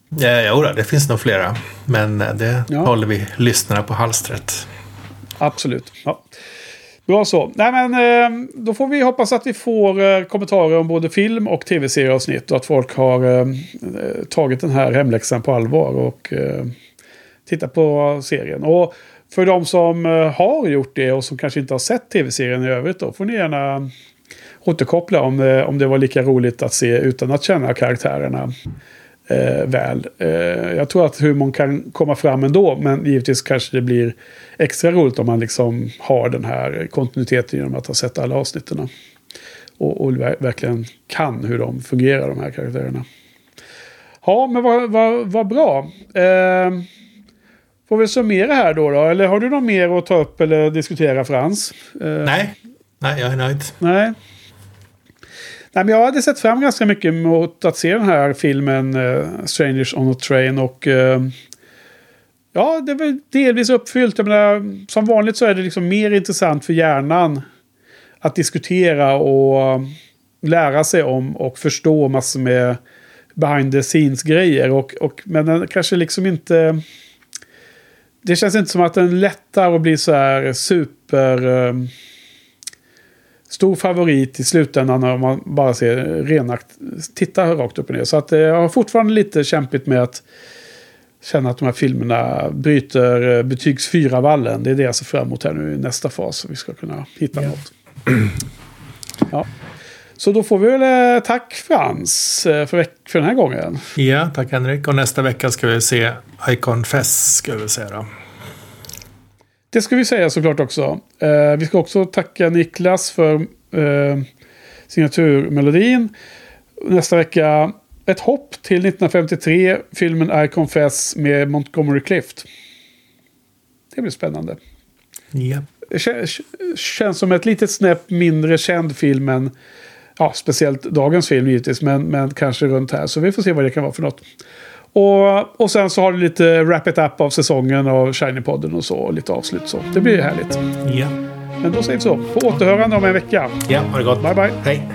Ja, jo, det finns nog flera. Men eh, det ja. håller vi lyssnarna på halstret. Absolut. Ja. Bra så. Nej, men, eh, då får vi hoppas att vi får eh, kommentarer om både film och tv-serieavsnitt. Och att folk har eh, tagit den här hemläxan på allvar och tittat på serien. Och för de som har gjort det och som kanske inte har sett tv-serien i övrigt då får ni gärna återkoppla om, om det var lika roligt att se utan att känna karaktärerna eh, väl. Eh, jag tror att humorn kan komma fram ändå, men givetvis kanske det blir extra roligt om man liksom har den här kontinuiteten genom att ha sett alla avsnitten. Och, och verkligen kan hur de fungerar, de här karaktärerna. Ja, men vad, vad, vad bra. Eh, får vi summera här då, då? Eller har du något mer att ta upp eller diskutera, Frans? Eh, nej. Nej, jag är nöjd. Nej. Nej, men jag hade sett fram ganska mycket mot att se den här filmen uh, Strangers on a Train. Och uh, ja, det var delvis uppfyllt. Jag menar, som vanligt så är det liksom mer intressant för hjärnan att diskutera och eh, lära sig om och förstå massor med behind the scenes grejer. Och, och, men den kanske liksom inte... Det känns inte som att den lättar och blir så här super... Um, stor favorit i slutändan om man bara ser renakt, titta rakt upp och ner. Så att eh, jag har fortfarande lite kämpigt med att känna att de här filmerna bryter eh, betygs fyra vallen. Det är det jag ser fram emot här nu i nästa fas. Så vi ska kunna hitta yeah. något. Ja. Så då får vi väl eh, tack Frans för, för den här gången. Ja, tack Henrik. Och nästa vecka ska vi se Icon Fest ska vi säga då. Det ska vi säga såklart också. Eh, vi ska också tacka Niklas för eh, signaturmelodin. Nästa vecka ett hopp till 1953, filmen I Confess med Montgomery Clift. Det blir spännande. Yep. Kän- Känns som ett litet snäpp mindre känd film än ja, speciellt dagens film givetvis, men, men kanske runt här. Så vi får se vad det kan vara för något. Och, och sen så har du lite wrap it up av säsongen av Shiny-podden och så. Och lite avslut så. Det blir härligt. Ja. Men då säger vi så. På återhörande om en vecka. Ja, ha det gott. Bye bye. Hej.